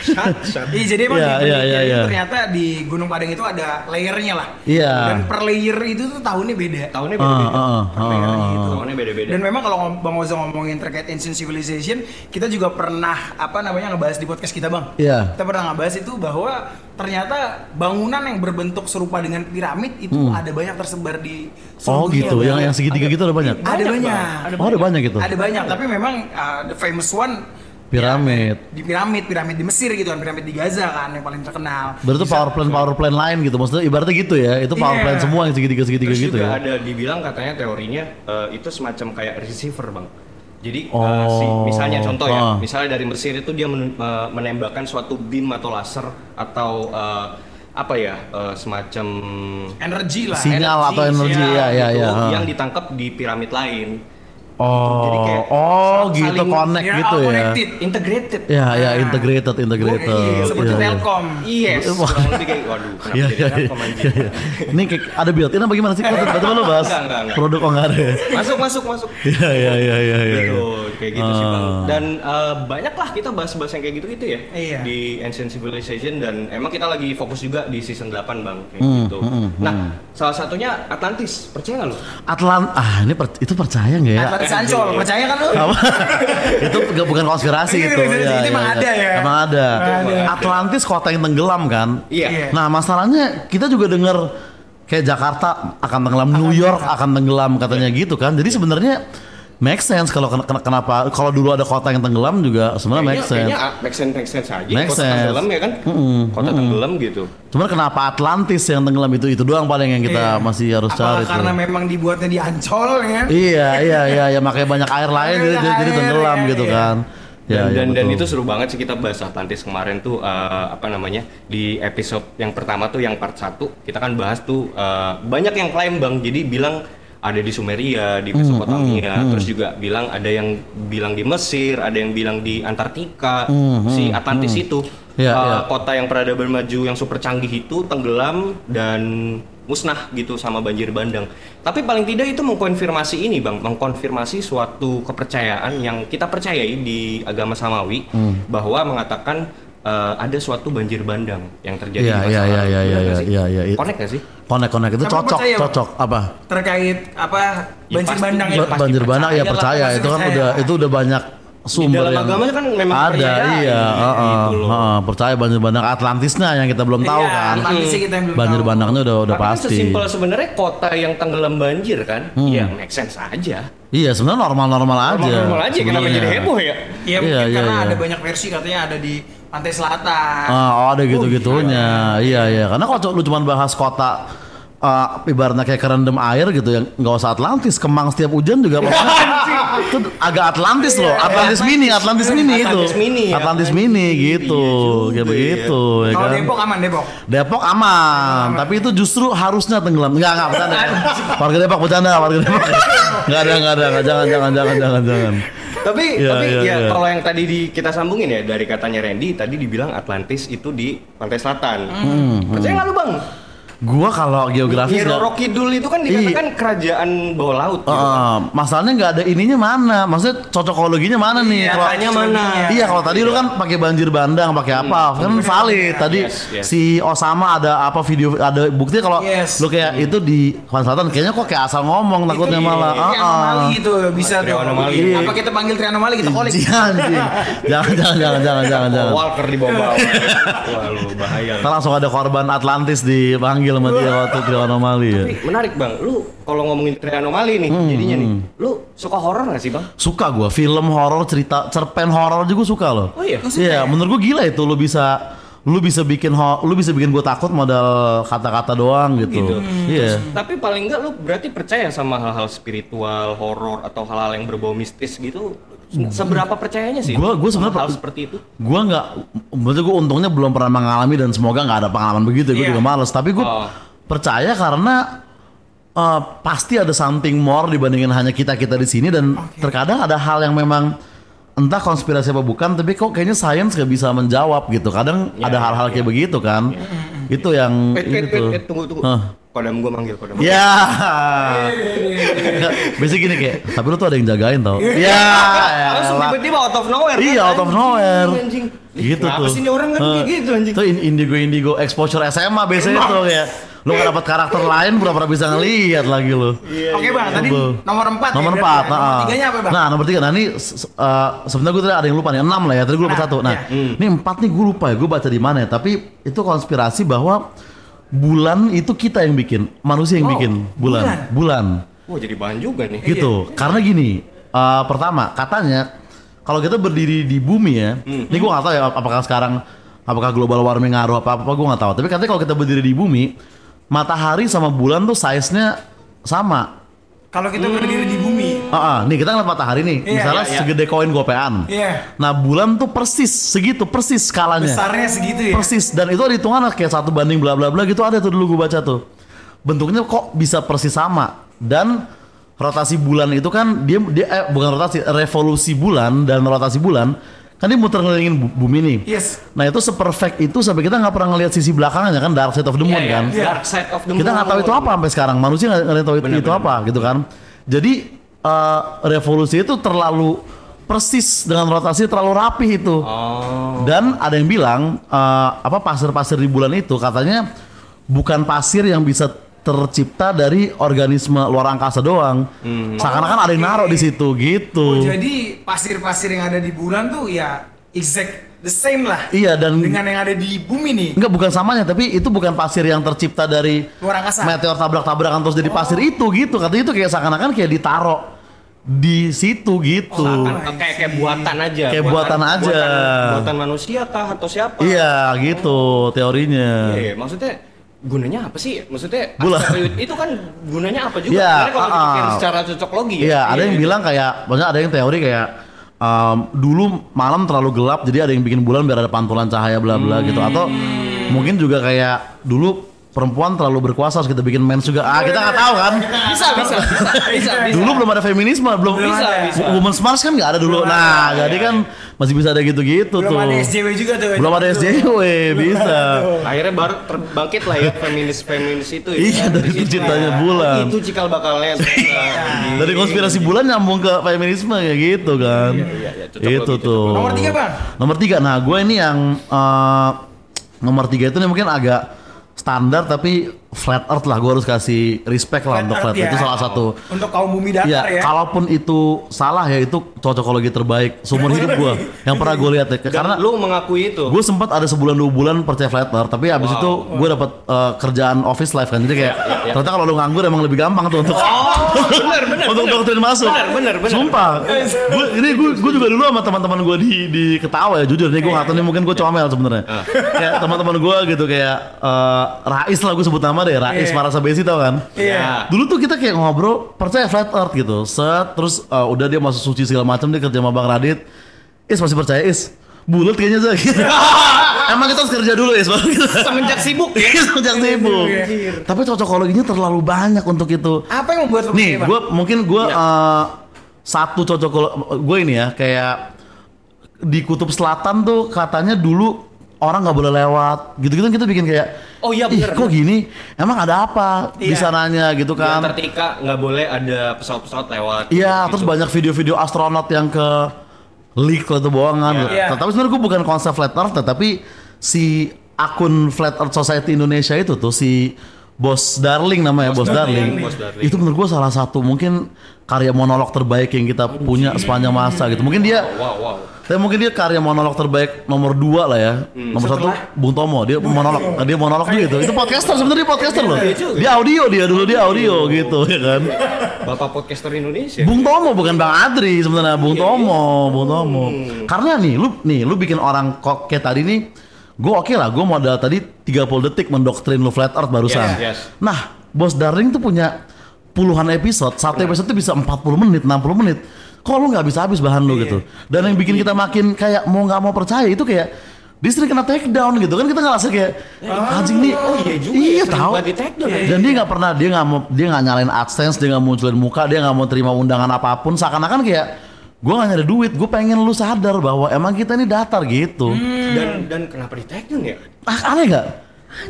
Sat, sat.
Iya jadi emang
Iya, iya,
penelitian
iya,
itu
iya.
ternyata di Gunung Padang itu ada layernya lah.
Iya.
Dan per layer itu tuh tahunnya beda.
Tahunnya
Ah,
beda-beda.
ah, ah,
Per layer
ah,
gitu.
Tahunnya beda-beda.
Dan memang kalau Bang Ozo ngomongin terkait ancient civilization, kita juga pernah apa namanya ngebahas di podcast kita, Bang.
Iya.
Kita pernah ngebahas itu bahwa ternyata bangunan yang berbentuk serupa dengan piramid itu ada banyak tersebar di
Oh
seluruh dunia,
gitu,
Bang.
yang yang segitiga gitu ada banyak.
Ada
Banyak,
banyak.
Bang.
Oh ada banyak gitu.
Ada banyak, tapi memang uh, the famous one
Piramid.
di piramid, piramid di Mesir gitu kan, piramid di Gaza kan yang paling terkenal.
Berarti power plant power plant lain gitu, maksudnya ibaratnya gitu ya, itu power
Iya.
plant semua yang segitiga segitiga
Terus
gitu
juga
ya.
ada dibilang katanya teorinya eh, itu semacam kayak receiver bang. Jadi eh,
Oh.
si, misalnya contoh ya,
Ah.
misalnya dari Mesir itu dia men- eh, menembakkan suatu beam atau laser atau eh, apa ya eh, semacam
Energi lah.
Sinyal atau energi, ya, ya,
gitu,
ya, ha.
yang ditangkap di piramid lain.
Oh,
Jadi kayak
oh
saling-
gitu connect
Ya,
gitu ya.
connected.
Integrated.
Ya, ya
Nah.
integrated, integrated.
Iya, seperti
Iya, iya.
Telkom.
Yes.
Wah.
kurang lebih kayak waduh. Kenapa
Iya,
jadi
iya,
Telkom,
iya,
anjing?
iya. Ini kayak ada built-in apa gimana sih? Kok tiba-tiba lo bahas
Enggak, enggak, enggak.
produk kok nggak ada ya?
Masuk masuk masuk.
Iya, iya, iya, iya. iya.
gitu kayak gitu sih bang
Ah.
dan eh, banyak lah kita bahas-bahas yang kayak gitu gitu ya
Iya.
di Ancient Civilization dan emang kita lagi fokus juga di season 8 bang kayak
Hmm,
gitu
hmm, hmm,
nah salah satunya Atlantis percaya nggak lo
Atlant ah ini per- itu percaya nggak ya?
Atlantis Ancol, percaya kan lu?
Apa? itu nggak bukan konspirasi
Ini
itu.
konspirasi,
Iya,
itu
iya,
emang
iya.
ada ya?
Emang ada.
Ada.
Atlantis kota yang tenggelam kan?
iya
Iya.
Nah masalahnya kita juga dengar kayak Jakarta akan tenggelam, New York akan tenggelam katanya gitu kan. Jadi sebenarnya make sense kalau ken- ken- kenapa kalau dulu ada kota yang tenggelam juga sebenarnya make sense.
kayaknya make sense make sense aja
Make
kota
sense.
tenggelam ya kan
Mm-mm,
kota tenggelam gitu
Cuman kenapa Atlantis yang tenggelam itu itu doang paling yang kita
Iya.
masih harus
Apakah
cari tuh.
karena memang dibuatnya di Ancol ya?
Iya iya iya ya makanya banyak air lain jadi,
Banyak
jadi
air,
tenggelam
iya,
gitu
iya.
kan. Ya,
dan
ya,
dan, dan itu seru banget sih kita bahas Atlantis kemarin tuh eh, apa namanya di episode yang pertama tuh yang part 1 kita kan bahas tuh eh, banyak yang klaim bang jadi bilang ada di Sumeria di
Hmm,
Mesopotamia terus juga bilang ada yang bilang di Mesir ada yang bilang di Antartika
Hmm,
si Atlantis itu
Iya,
Eh,
iya.
kota yang peradaban maju yang super canggih itu tenggelam dan musnah gitu sama banjir bandang. Tapi paling tidak itu mengkonfirmasi ini bang, mengkonfirmasi suatu kepercayaan yang kita percayai di agama samawi
Hmm.
bahwa mengatakan eh, ada suatu banjir bandang yang terjadi
Iya,
di masa
iya,
lalu.
iya, iya, iya,
nggak sih?
iya, iya, iya.
Connect nggak sih?
Konek konek itu
Kamu
cocok
percaya,
cocok apa?
Terkait apa
Ya,
banjir
pasti.
bandang
Ya, pasti
banjir bandang ya
percaya
pasti
itu kan
percaya.
udah itu udah banyak sumber
dalam
yang
agama kan memang
ada iya heeh,
gitu loh.
heeh, percaya banjir bandang Atlantisnya yang kita belum tahu
Iya,
kan
Atlantisnya kita yang belum
banjir
tahu.
bandangnya udah udah
Tapi kan
pasti
sesimpel sebenarnya kota yang tenggelam banjir kan,
Hmm.
ya make sense aja.
iya sebenarnya normal normal aja
Normal aja, kenapa jadi heboh ya?
Iya,
Iya,
mungkin
iya,
karena
iya.
ada banyak versi katanya ada di pantai selatan.
Ah, oh ada gitu-gitunya. iya iya. Karena kalau lu cuma bahas kota uh, ibaratnya kayak kerendam air gitu yang nggak usah Atlantis, Kemang setiap hujan juga itu agak Atlantis loh. Atlantis mini, Atlantis mini itu.
Atlantis mini,
Atlantis
Atlantis
mini gitu.
Iya
Kayak
ya.
begitu ya
Kalau
kan.
Depok aman Depok.
Depok aman, tapi itu justru harusnya tenggelam. Enggak, enggak, bercanda. warga Depok bercanda, warga Depok. Enggak ada, enggak ada, jangan, jangan, jangan, jangan, jangan.
Tapi
Iya,
tapi
iya,
ya
iya.
kalau yang tadi di, kita sambungin ya dari katanya Randy tadi dibilang Atlantis itu di pantai selatan.
Hmm,
Percaya nggak lu bang?
Gua kalau geografis nggak-
Roro Kidul itu kan dikatakan kerajaan bawah laut gitu.
Masalahnya nggak ada ininya mana? Maksudnya cocokologinya mana nih?
Iya,
Kalau-
Katanya mana?
Iya kalau tadi lu kan pakai banjir bandang, pakai apa? Kan valid. Tadi
Yes, yes.
si Osama ada apa video ada bukti kalau
Yes.
lu kayak itu di Kalimantan Selatan kayaknya kok kayak asal ngomong takutnya malah.
Ini anomali gitu bisa tuh. Iya. Apa kita panggil trianomali kita kolik?
Jangan, jangan, jangan, jangan, jangan, jangan, jangan.
Walker di bawah. Wah lu bahaya.
Ntar langsung ada korban Atlantis dipanggil sama dia waktu di anomali ya.
Tapi menarik bang, lu kalau ngomongin trianomali nih,
Hmm,
jadinya nih, lu suka horor gak sih bang?
Suka gua film horor cerita cerpen horor juga suka loh.
Oh iya.
Iya, menurut gua gila itu lu bisa lu bisa bikin ho- lu bisa bikin gua takut modal kata-kata doang gitu.
Gitu.
Iya.
Tapi paling enggak lu berarti percaya sama hal-hal spiritual, horor atau hal-hal yang berbau mistis gitu? Seberapa percayanya sih?
Gua- gua
sama
sebenarnya
hal
per-
seperti itu.
Gua nggak, menurut gua untungnya belum pernah mengalami dan semoga nggak ada pengalaman begitu. Gua
Iya.
juga males. Tapi gua
Oh.
percaya karena eh, pasti ada something more dibandingin hanya kita kita di sini dan terkadang ada hal yang memang entah konspirasi apa bukan, tapi kok kayaknya sains gak bisa menjawab gitu. Kadang
Ya,
ada hal-hal kayak begitu kan. Itu yang
Wait, wait,
itu.
wait, wait, tunggu, tunggu.
Hah.
Kodam gua manggil, kodam.
Ya. Biasanya gini kayak, tapi lu tuh ada yang jagain tau. Ya.
Langsung
elah.
tiba-tiba out of nowhere.
Iya,
kan?
out of nowhere.
Anjing.
Gitu
Kenapa
tuh.
sih ini orang kan
Hah.
kayak gitu anjing.
Itu in- indigo indigo exposure SMA biasanya tuh ya. Lu gak dapat karakter lain pura-pura bisa ngelihat lagi lu.
Oke bang, tadi
Coba.
nomor 4
Nomor
ya,
empat,
ya. Nomor
nah.
tiganya apa bang?
Nah, nomor tiga. Nah, ini eh, sebenarnya gue tadi ada yang lupa nih, enam lah ya. Tadi gue lupa
Nah,
satu. Nah,
iya.
ini empat nih gue lupa ya. Gue baca di mana ya. Tapi itu konspirasi bahwa bulan itu kita yang bikin, manusia yang
Wow,
bikin bulan. Bulan.
Wah jadi bahan juga nih.
Gitu. Karena gini, eh, pertama katanya kalau kita berdiri di bumi ya, ini gue nggak tahu ya ap- apakah sekarang apakah global warming ngaruh apa apa gue nggak tahu. Tapi katanya kalau kita berdiri di bumi, matahari sama bulan tuh size-nya sama.
Kalau kita berdiri di bumi.
Ah, ah, nih kita ngeliat matahari nih,
Iya,
misalnya
iya, iya.
segede koin gopean.
Iya.
Nah bulan tuh persis segitu, persis skalanya.
Besarnya segitu ya.
Persis dan itu ada hitungan kayak satu banding bla bla bla gitu ada tuh dulu gue baca tuh. Bentuknya kok bisa persis sama dan rotasi bulan itu kan dia dia eh, bukan rotasi revolusi bulan dan rotasi bulan kan dia muter ngelilingin bu- bumi nih.
Yes.
Nah itu seperfect itu sampai kita nggak pernah ngelihat sisi belakangnya kan dark side of the moon
Iya,
kan.
iya. Dark side of the
Kita nggak tahu itu apa sampai sekarang. Manusia nggak tahu itu,
Benar,
itu
benar,
apa gitu kan. Jadi eh, revolusi itu terlalu persis dengan rotasi terlalu rapih itu.
Oh.
Dan ada yang bilang eh, apa pasir-pasir di bulan itu katanya bukan pasir yang bisa tercipta dari organisme luar angkasa doang. Seakan-akan ada yang naruh di situ gitu.
Oh, jadi pasir-pasir yang ada di bulan tuh ya exact the same lah.
Iya dan
Dengan yang ada di bumi nih.
enggak bukan samanya tapi itu bukan pasir yang tercipta dari
Luar angkasa.
meteor tabrak-tabrakan terus jadi pasir itu gitu. Katanya itu kayak seakan-akan kayak ditaruh di situ gitu.
Seakan- kayak kayak buatan aja.
Kayak buatan aja.
Buatan, buatan manusia kah atau siapa?
Iya gitu teorinya.
Iya, maksudnya gunanya apa sih? Maksudnya asteroid itu kan gunanya apa juga?
Iya,
Sebenarnya kalau
ah,
dipikir
ah.
secara cocok logi ya.
Iya, ada yang bilang kayak, maksudnya ada yang teori kayak um, dulu malam terlalu gelap, jadi ada yang bikin bulan biar ada pantulan cahaya bla bla gitu. Atau mungkin juga kayak dulu perempuan terlalu berkuasa, harus kita bikin mens juga. Ah, kita nggak tahu kan.
Bisa, bisa, bisa, bisa, bisa.
Dulu belum ada feminisme, belum
Bisa, bisa.
Women's March kan nggak ada dulu.
Belum
Nah,
ada,
jadi
iya.
kan masih bisa ada gitu-gitu
Belum
tuh.
ada SJW juga tuh.
Belum ada SJW, bisa.
Akhirnya baru terbangkit lah ya feminis-feminis itu ya.
Iya, dari terciptanya
ya.
bulan.
Itu cikal bakalnya.
Dari konspirasi bulan nyambung ke feminisme kayak gitu kan.
iya, iya, cocok
itu
logi,
tuh.
Nomor tiga, Bang.
Nomor tiga. Nah, gue ini yang eh, nomor tiga itu nih mungkin agak standar tapi flat earth lah. Gue harus kasih respect lah untuk flat
Earth
earth. Itu
ya.
salah satu.
Untuk kaum bumi datar
Iya,
ya.
kalaupun itu salah ya itu cocokologi terbaik seumur hidup gue yang pernah gue lihat ya.
Karena
Karena
lu mengakui itu.
gue sempat ada sebulan dua bulan percaya flat earth, tapi abis
Wow.
itu gue dapat eh, kerjaan office life kan, jadi kayak ternyata kalau lu nganggur emang lebih gampang tuh untuk
Oh, benar, benar.
untuk
benar.
doktrin masuk.
Benar, benar, benar.
Sumpah. Gue ini gue gue juga dulu sama teman-teman gue di di ketawa ya jujur nih gue nggak tahu nih mungkin gue comel sebenarnya.
Ah.
kayak teman-teman gue gitu kayak eh, Rais lah gue sebut nama deh Rais
Iya.
Marasa Besi tau kan.
Iya.
Dulu tuh kita kayak ngobrol percaya flat earth gitu. Set terus eh, udah dia masuk suci segala macam dia kerja sama Bang Radit. Is masih percaya Is. Bulat kayaknya sih. Emang kita harus kerja dulu Is baru kita.
Semenjak sibuk ya.
Sejak sibuk. Tapi cocokologinya terlalu banyak untuk itu.
Apa yang membuat
Nih, gue mungkin gue
Iya.
eh, satu cocok gue ini ya kayak di kutub selatan tuh katanya dulu orang nggak boleh lewat gitu-gitu kita bikin kayak
Oh iya, bener,
kok gini emang ada apa di
Iya.
sananya gitu
Di
kan
Antartika nggak boleh ada pesawat-pesawat lewat.
Iya,
gitu.
terus banyak video-video astronot yang ke leak itu bohongan.
Iya.
Tapi sebenarnya gue bukan konsep flat earth, tapi si akun Flat Earth Society Indonesia itu tuh si Bos Darling namanya, Bos, Darling.
Bos Darling.
Itu menurut gue salah satu mungkin karya monolog terbaik yang kita punya sepanjang masa gitu. Mungkin dia
Wow, wow.
Tapi mungkin dia karya monolog terbaik nomor dua lah ya. nomor satu Bung Tomo, dia monolog, dia monolog juga itu. Itu podcaster sebenarnya dia podcaster loh. Dia audio dia dulu dia audio gitu ya kan.
Bapak podcaster Indonesia.
Bung Tomo bukan Bang Adri sebenarnya Bung Tomo, Bung Tomo. Karena nih lu nih lu bikin orang kok kayak tadi nih gue oke lah gue modal tadi 30 detik mendoktrin lu flat earth barusan.
Yes, yes.
Nah, Bos Darling tuh punya puluhan episode, satu episode tuh bisa 40 menit, 60 menit. Kok lu nggak bisa habis bahan lu gitu. Dan yang bikin kita makin kayak mau nggak mau percaya itu kayak dia sering kena take down gitu. Kan kita ngerasa kayak anjing nih
oh iya juga
iya
ya,
tahu.
di take down. Ya.
dan dia nggak pernah dia nggak mau dia nggak nyalain adsense dia nggak munculin muka dia nggak mau terima undangan apa pun. Seakan-akan kayak gue nggak nyari duit gue pengen lu sadar bahwa emang kita ini datar gitu.
Dan dan kenapa di take down ya?
ah, aneh gak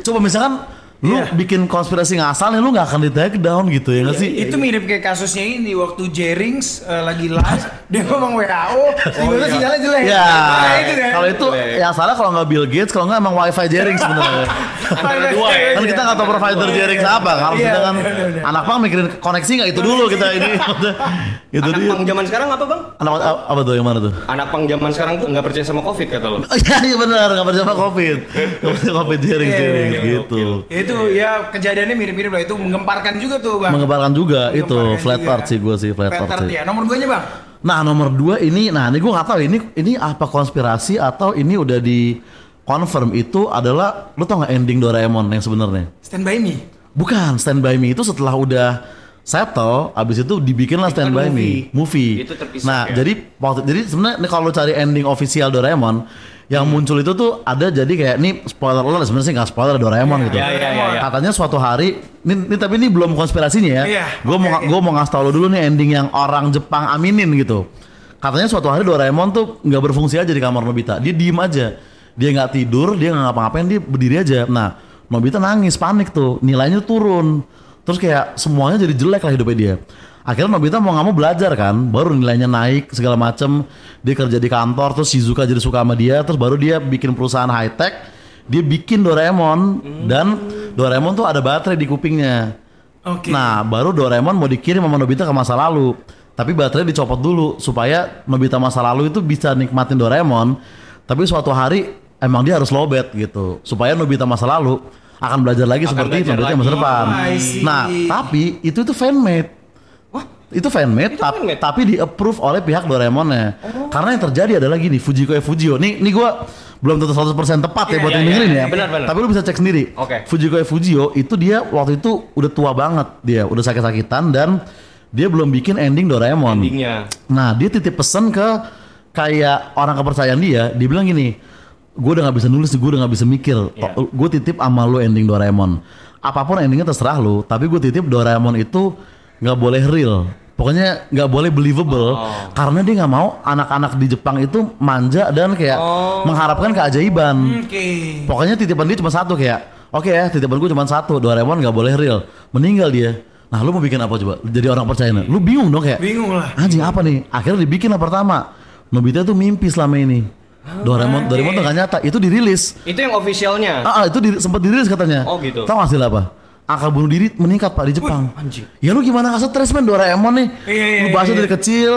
coba misalkan lu
Iya.
bikin konspirasi ngasal nih lu nggak akan di take down gitu ya nggak sih
Itu mirip kayak kasusnya ini waktu Jerings eh, lagi live dia ngomong WHO, tiba-tiba sinyalnya jelek.
Ya,
Nah, itu kan.
kalau itu
Jelek.
yang salah kalau nggak Bill Gates, kalau nggak emang WiFi jaring sebenarnya.
Dua ya.
kan kita nggak tahu provider jaring apa. Kalau
Iya,
kita kan anak pang mikirin koneksi nggak itu dulu kita ini. itu
Anak
dia.
pang zaman sekarang apa bang?
Anak apa tuh yang mana tuh?
Anak pang zaman sekarang tuh nggak percaya sama covid kata lo.
Oh, Iya iya benar nggak percaya sama covid. Nggak percaya covid jaring
Iya,
jaring
iya,
gitu.
Itu ya kejadiannya mirip-mirip lah itu menggemparkan juga tuh bang.
Mengebarkan juga itu
Menggemparkan
flat
juga.
earth sih gue sih flat
Flat
Earth sih.
ya. Nomor duanya bang.
Nah nomor dua ini, nah ini gue nggak tahu ini ini apa konspirasi atau ini udah di confirm itu adalah lu tau nggak ending Doraemon yang sebenarnya?
Stand by me.
Bukan Stand By Me itu setelah udah settle, abis itu dibikin lah Stand By Me
movie.
movie.
Itu terpisah
Nah
ya?
jadi waktu jadi sebenarnya kalau lu cari ending official Doraemon yang
Hmm.
muncul itu tuh ada jadi kayak ini spoiler alert sebenarnya sih nggak spoiler Doraemon gitu.
Iya, iya, iya, iya.
Katanya suatu hari, ini, ini tapi ini belum konspirasinya ya.
Iya,
Gue mau
oke, oke.
gue mau ngasih tau lo dulu nih ending yang orang Jepang aminin gitu. Katanya suatu hari Doraemon tuh nggak berfungsi aja di kamar Nobita. Dia diem aja. Dia nggak tidur, dia nggak ngapa-ngapain, dia berdiri aja. Nah, Nobita nangis, panik tuh. Nilainya turun. Terus kayak semuanya jadi jelek lah hidupnya dia. Akhirnya Nobita mau nggak mau belajar kan, baru nilainya naik segala macem. Dia kerja di kantor, terus Shizuka jadi suka sama dia, terus baru dia bikin perusahaan high tech. Dia bikin Doraemon dan Doraemon tuh ada baterai di kupingnya.
Oke.
Nah, baru Doraemon mau dikirim sama Nobita ke masa lalu. Tapi baterai dicopot dulu supaya Nobita masa lalu itu bisa nikmatin Doraemon. Tapi suatu hari emang dia harus lowbat gitu. Supaya Nobita masa lalu akan belajar lagi
Akan
seperti
belajar
Nobita masa depan.
Oh.
Nah, tapi itu itu fanmade. Itu fanmade,
Itu
tap-
fanmade?
tapi di approve oleh pihak Doraemonnya. Karena yang terjadi adalah gini, Fujiko e Fujio. Nih, nih gua belum tentu 100% tepat ya
Iya,
buat
iya,
yang
iya,
dengerin
iya.
ya.
Benar, benar.
Tapi lu bisa cek sendiri.
Oke.
Fujiko e Fujio itu dia waktu itu udah tua banget dia, udah sakit-sakitan dan dia belum bikin ending Doraemon.
Endingnya.
Nah, dia titip pesan ke kayak orang kepercayaan dia, dia bilang gini, gue udah nggak bisa nulis, gue udah nggak bisa mikir,
Iya.
gue titip sama lu ending Doraemon. Apa pun endingnya terserah lu, tapi gue titip Doraemon itu nggak boleh real. Pokoknya nggak boleh believable
Oh.
karena dia nggak mau anak-anak di Jepang itu manja dan kayak
Oh.
mengharapkan keajaiban.
Oke.
Pokoknya titipan dia cuma satu kayak, oke ya titipan gue cuma satu, Doraemon nggak boleh real, meninggal dia. Nah lu mau bikin apa coba? Jadi orang percaya nih. Lu bingung dong kayak,
Bingung lah.
anjing apa nih? Akhirnya dibikin lah pertama. Nobita tuh mimpi selama ini. Doraemon, Doraemon tuh gak nyata. Itu dirilis.
Itu yang officialnya.
Ah, ah, itu di, sempat dirilis katanya.
Oh, gitu.
Tahu hasil apa? Angka bunuh diri meningkat pak di Jepang.
anjing.
Ya lu gimana gak stres men Doraemon nih?
Iya, iya,
lu bahasa
iya.
dari kecil,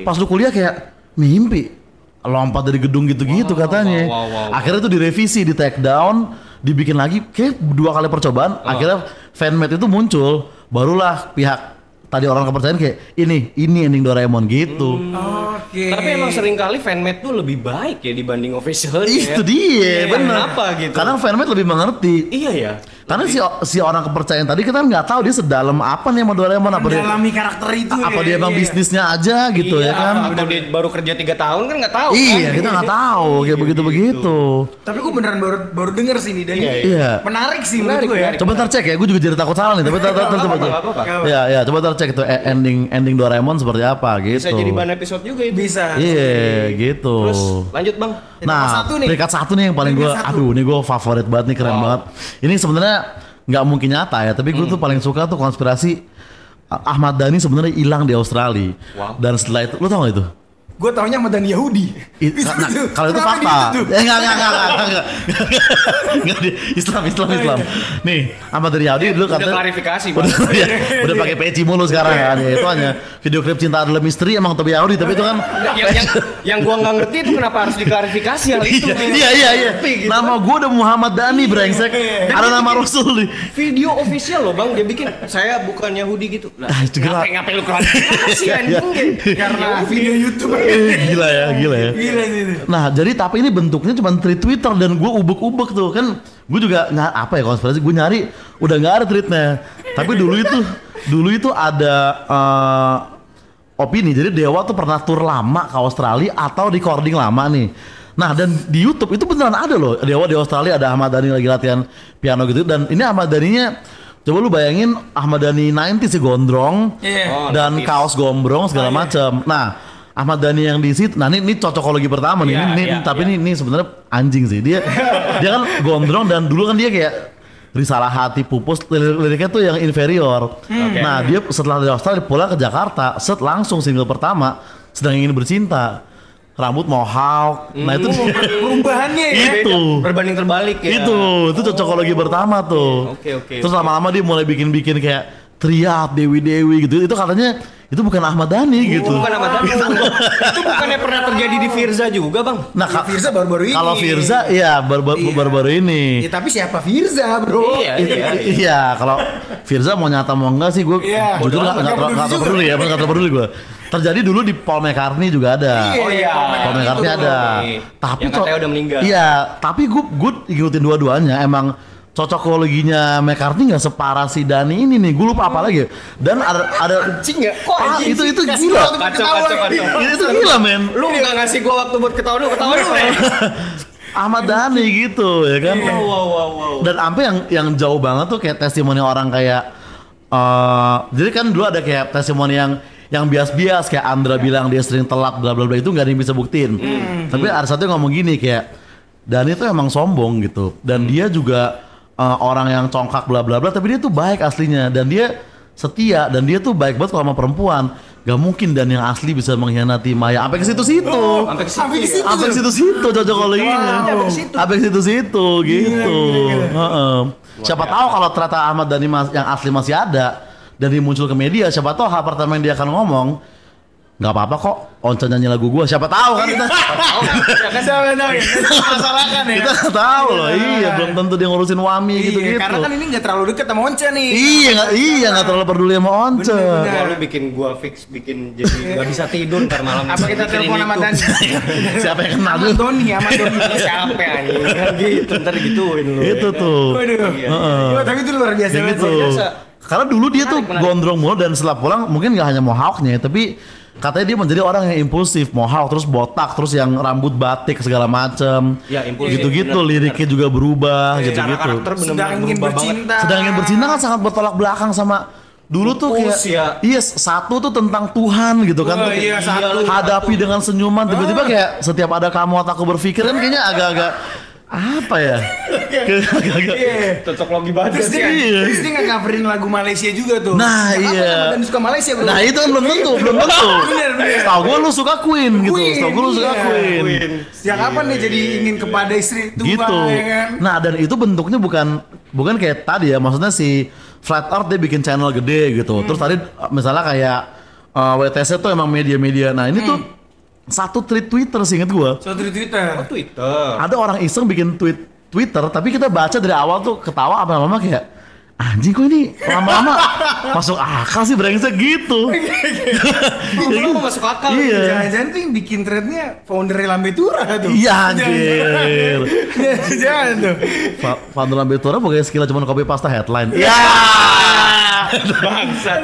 pas lu kuliah kayak mimpi. Lompat dari gedung gitu-gitu katanya.
wow, wow, wow.
Akhirnya itu direvisi, di take down, dibikin lagi kayak dua kali percobaan.
Oh.
Akhirnya fanmade itu muncul, barulah pihak tadi orang kepercayaan kayak ini ini ending Doraemon gitu.
Oke.
Tapi emang sering kali fanmade tuh lebih baik ya dibanding official
Itu
ya.
dia,
Iya,
bener.
kenapa gitu?
Karena fanmade lebih mengerti.
Iya ya.
Karena si si orang kepercayaan tadi kita nggak tahu dia sedalam apa nih sama Doraemon apa dia
mendalami karakter itu
apa
ya,
dia emang
iya.
bisnisnya aja gitu
Iya,
ya kan.
Atau dia baru kerja tiga tahun kan nggak tahu.
Iya,
kan?
kita nggak tahu kayak
Iya,
begitu begitu.
Tapi gue beneran baru baru denger sih nih dan
Iya,
ini
iya.
menarik sih menurut
Menarik,
gue ya.
Coba ntar cek ya, gue juga jadi takut salah nih. Tapi coba
apa-apa.
Ya, ya, coba ntar cek itu eh, ending ending Doraemon seperti apa gitu.
Bisa jadi bahan episode juga itu.
Bisa.
Iya, gitu.
Terus lanjut bang.
Nah,
satu nih.
peringkat satu nih yang paling gue, aduh ini gue favorit banget nih keren
Wow.
banget. Ini sebenarnya nggak mungkin nyata ya, tapi
Hmm.
gue tuh paling suka tuh konspirasi Ah- Ahmad Dhani sebenarnya hilang di Australia.
Wow.
Dan setelah itu, lu tau gak itu?
Gue taunya sama Dan Yahudi.
I-
Itu
nah,
tuh.
kalau itu fakta.
di situ?
Eh, enggak, enggak, enggak, enggak, enggak, enggak. Enggak, di- Islam, Islam, Islam. Nih, Ahmad Riyadi dulu
Udah
katanya
klarifikasi, Bang.
udah, ya, udah pakai peci mulu sekarang kan. Ya, itu hanya video klip cinta adalah misteri emang Tobi Yahudi, tapi itu kan
yang, yang, yang gua nggak ngerti itu kenapa harus diklarifikasi hal itu.
Iya, iya, iya.
Gitu.
Nama gue udah Muhammad Dhani brengsek. Ada nama Rasul nih.
Video official loh bang, dia bikin saya bukan Yahudi gitu. Lah,
Ah, itu gerak.
ngapain ngapain lu klarifikasi
Iya, iya.
anjing?
Karena video YouTube.
Gila ya, gila ya.
Gila sih.
Nah, jadi tapi ini bentuknya cuma tweet Twitter dan gue ubek-ubek tuh kan. Gue juga nggak apa ya konspirasi. Gue nyari udah nggak ada tweetnya. Tapi dulu itu dulu itu ada eh, opini. Jadi Dewa tuh pernah tur lama ke Australia atau recording lama nih. Nah dan di YouTube itu beneran ada loh Dewa di Australia ada Ahmad Dhani lagi latihan piano gitu dan ini Ahmad Dhaninya coba lu bayangin Ahmad Dhani 90 sih gondrong
Iya.
Oh,
dan
notice.
kaos gombrong segala
Oh, iya.
macam. Nah, Ahmad Dhani yang di situ, nah ini, ini cocokologi pertama nih.
Iya,
ini,
iya,
tapi
iya.
ini, ini sebenarnya anjing sih. Dia dia kan gondrong dan dulu kan dia kayak risalah hati pupus lirik- liriknya tuh yang inferior.
Hmm.
Nah, dia setelah dari Australia pulang ke Jakarta, set langsung single pertama sedang ingin bercinta. Rambut mohawk. Nah, itu
Hmm.
Perubahannya ya.
Itu.
Berbanding terbalik ya.
itu itu cocokologi pertama tuh.
Oke, oke,
Terus
oke.
lama-lama dia mulai bikin-bikin kayak triat dewi-dewi gitu. Itu katanya itu bukan Ahmad Dhani gitu.
Bukan nama Dhani. itu bukannya pernah terjadi di Firza juga bang?
Nah,
Ya, Firza baru-baru ini.
kalau Firza iya baru-
Iya.
baru-baru ini.
Ya, tapi siapa Firza, Bro?
Iya, iya.
Iya, kalau Firza mau nyata mau enggak sih gue
Iya.
jujur
Bodo
nggak
amat,
nggak
nggak
terlalu nggak
peduli
terlalu peduli ya, nggak terlalu peduli gue. Terjadi dulu di Paul McCartney juga ada.
Oh iya.
Paul McCartney
itu.
ada.
Iya.
Tapi kok
udah meninggal.
Iya, tapi gue gue ngikutin dua-duanya emang cocokologinya McCartney nggak separah si Dani ini nih. Gue lupa apa lagi. Dan ada ada
Anjing nggak? Kok
Ah, itu itu gila.
Kacau, kacau, kacau.
Itu gila men.
Lu nggak ngasih gua waktu buat ketawa dulu, ketawa dulu. ya?
Ahmad Dhani gitu ya kan.
Wow, wow, wow, wow.
Dan sampai yang yang jauh banget tuh kayak testimoni orang kayak eh jadi kan dulu ada kayak testimoni yang yang bias-bias kayak Andra bilang dia sering telat bla bla bla itu nggak ada yang bisa buktiin. Tapi ada satu yang ngomong gini kayak Dani itu emang sombong gitu dan dia juga eh, orang yang congkak bla bla bla tapi dia tuh baik aslinya dan dia setia dan dia tuh baik banget kalau sama perempuan. Gak mungkin dan yang asli bisa mengkhianati Maya sampai ke situ-situ.
Sampai ke situ.
Sampai ke
ya?
situ.
Ke situ-situ cocokologinya.
Sampai ke
situ-situ gitu. Heeh. Siapa tahu kalau ternyata Ahmad Dhani mas- yang asli masih ada dan dia muncul ke media, siapa tahu hal pertama yang dia akan ngomong nggak apa-apa kok Onca nyanyi lagu gua siapa tahu kan kita
Siapa tahu ya? Masalah kan ya.
kita nggak tahu loh iya belum tentu dia ngurusin Wami
Iya,
gitu gitu
karena kan ini nggak terlalu deket sama Onca nih.
iya nggak iya nggak terlalu peduli sama Once.
Wah, lu bikin gua fix bikin jadi nggak bisa tidur ntar malam.
Apa kita telepon sama
itu.
Dani?
siapa yang kenal dulu
Doni, sama Doni.
Siapa anjing? Kan gitu, ntar gituin lu.
itu tuh
Waduh.
Iya.
Tapi itu luar biasa
gitu.
sih.
biasa.
Karena dulu dia tuh gondrong mulu dan setelah pulang mungkin nggak hanya mohawknya tapi katanya dia menjadi orang yang impulsif mohawk terus botak terus yang rambut batik segala macem
Ya, impulsif,
gitu-gitu
bener,
liriknya juga berubah
Secara
gitu-gitu
karakter
Sedang ingin
berubah banget.
bercinta.
sedang ingin bercinta kan sangat bertolak belakang sama dulu tuh kayak
ya.
iya satu tuh tentang Tuhan gitu kan
Oh,
Tuh
iya, satu.
hadapi dengan senyuman tiba-tiba kayak setiap ada kamu atau aku berpikir kan kayaknya agak-agak apa ya
Iya.
Cocok logi banget
Terus dia,
sih.
Iya.
terus dia nggak coverin lagu Malaysia juga tuh.
Nah,
Kenapa
iya.
Dan suka Malaysia bro.
Nah itu kan belum tentu, belum tentu.
Bener, bener.
Tahu gue lu suka Queen gitu,
Queen,
tahu gue lu suka
iya.
Queen.
Sejak kapan dia jadi ingin kepada istri tua
Gitu.
ya kan?
Nah dan itu bentuknya bukan bukan kayak tadi ya, maksudnya si Flat Earth dia bikin channel gede gitu.
Hmm.
Terus tadi misalnya kayak uh, WTC tuh emang media-media. Nah ini tuh satu tweet Twitter seinget gue.
Suatu di Twitter.
Oh, Twitter.
Ada orang iseng bikin tweet Twitter, tapi kita baca dari awal tuh ketawa apa lama kayak anjing kok ini lama-lama masuk akal sih brengsek gitu.
Lu mau masuk akal.
Iya.
Jangan-jangan tuh yang bikin threadnya founder Lambetura tuh.
Iya anjir.
Jangan tuh.
Fandul Lambetura pokoknya skillnya cuma copy pasta headline. Iya.
Bangsat.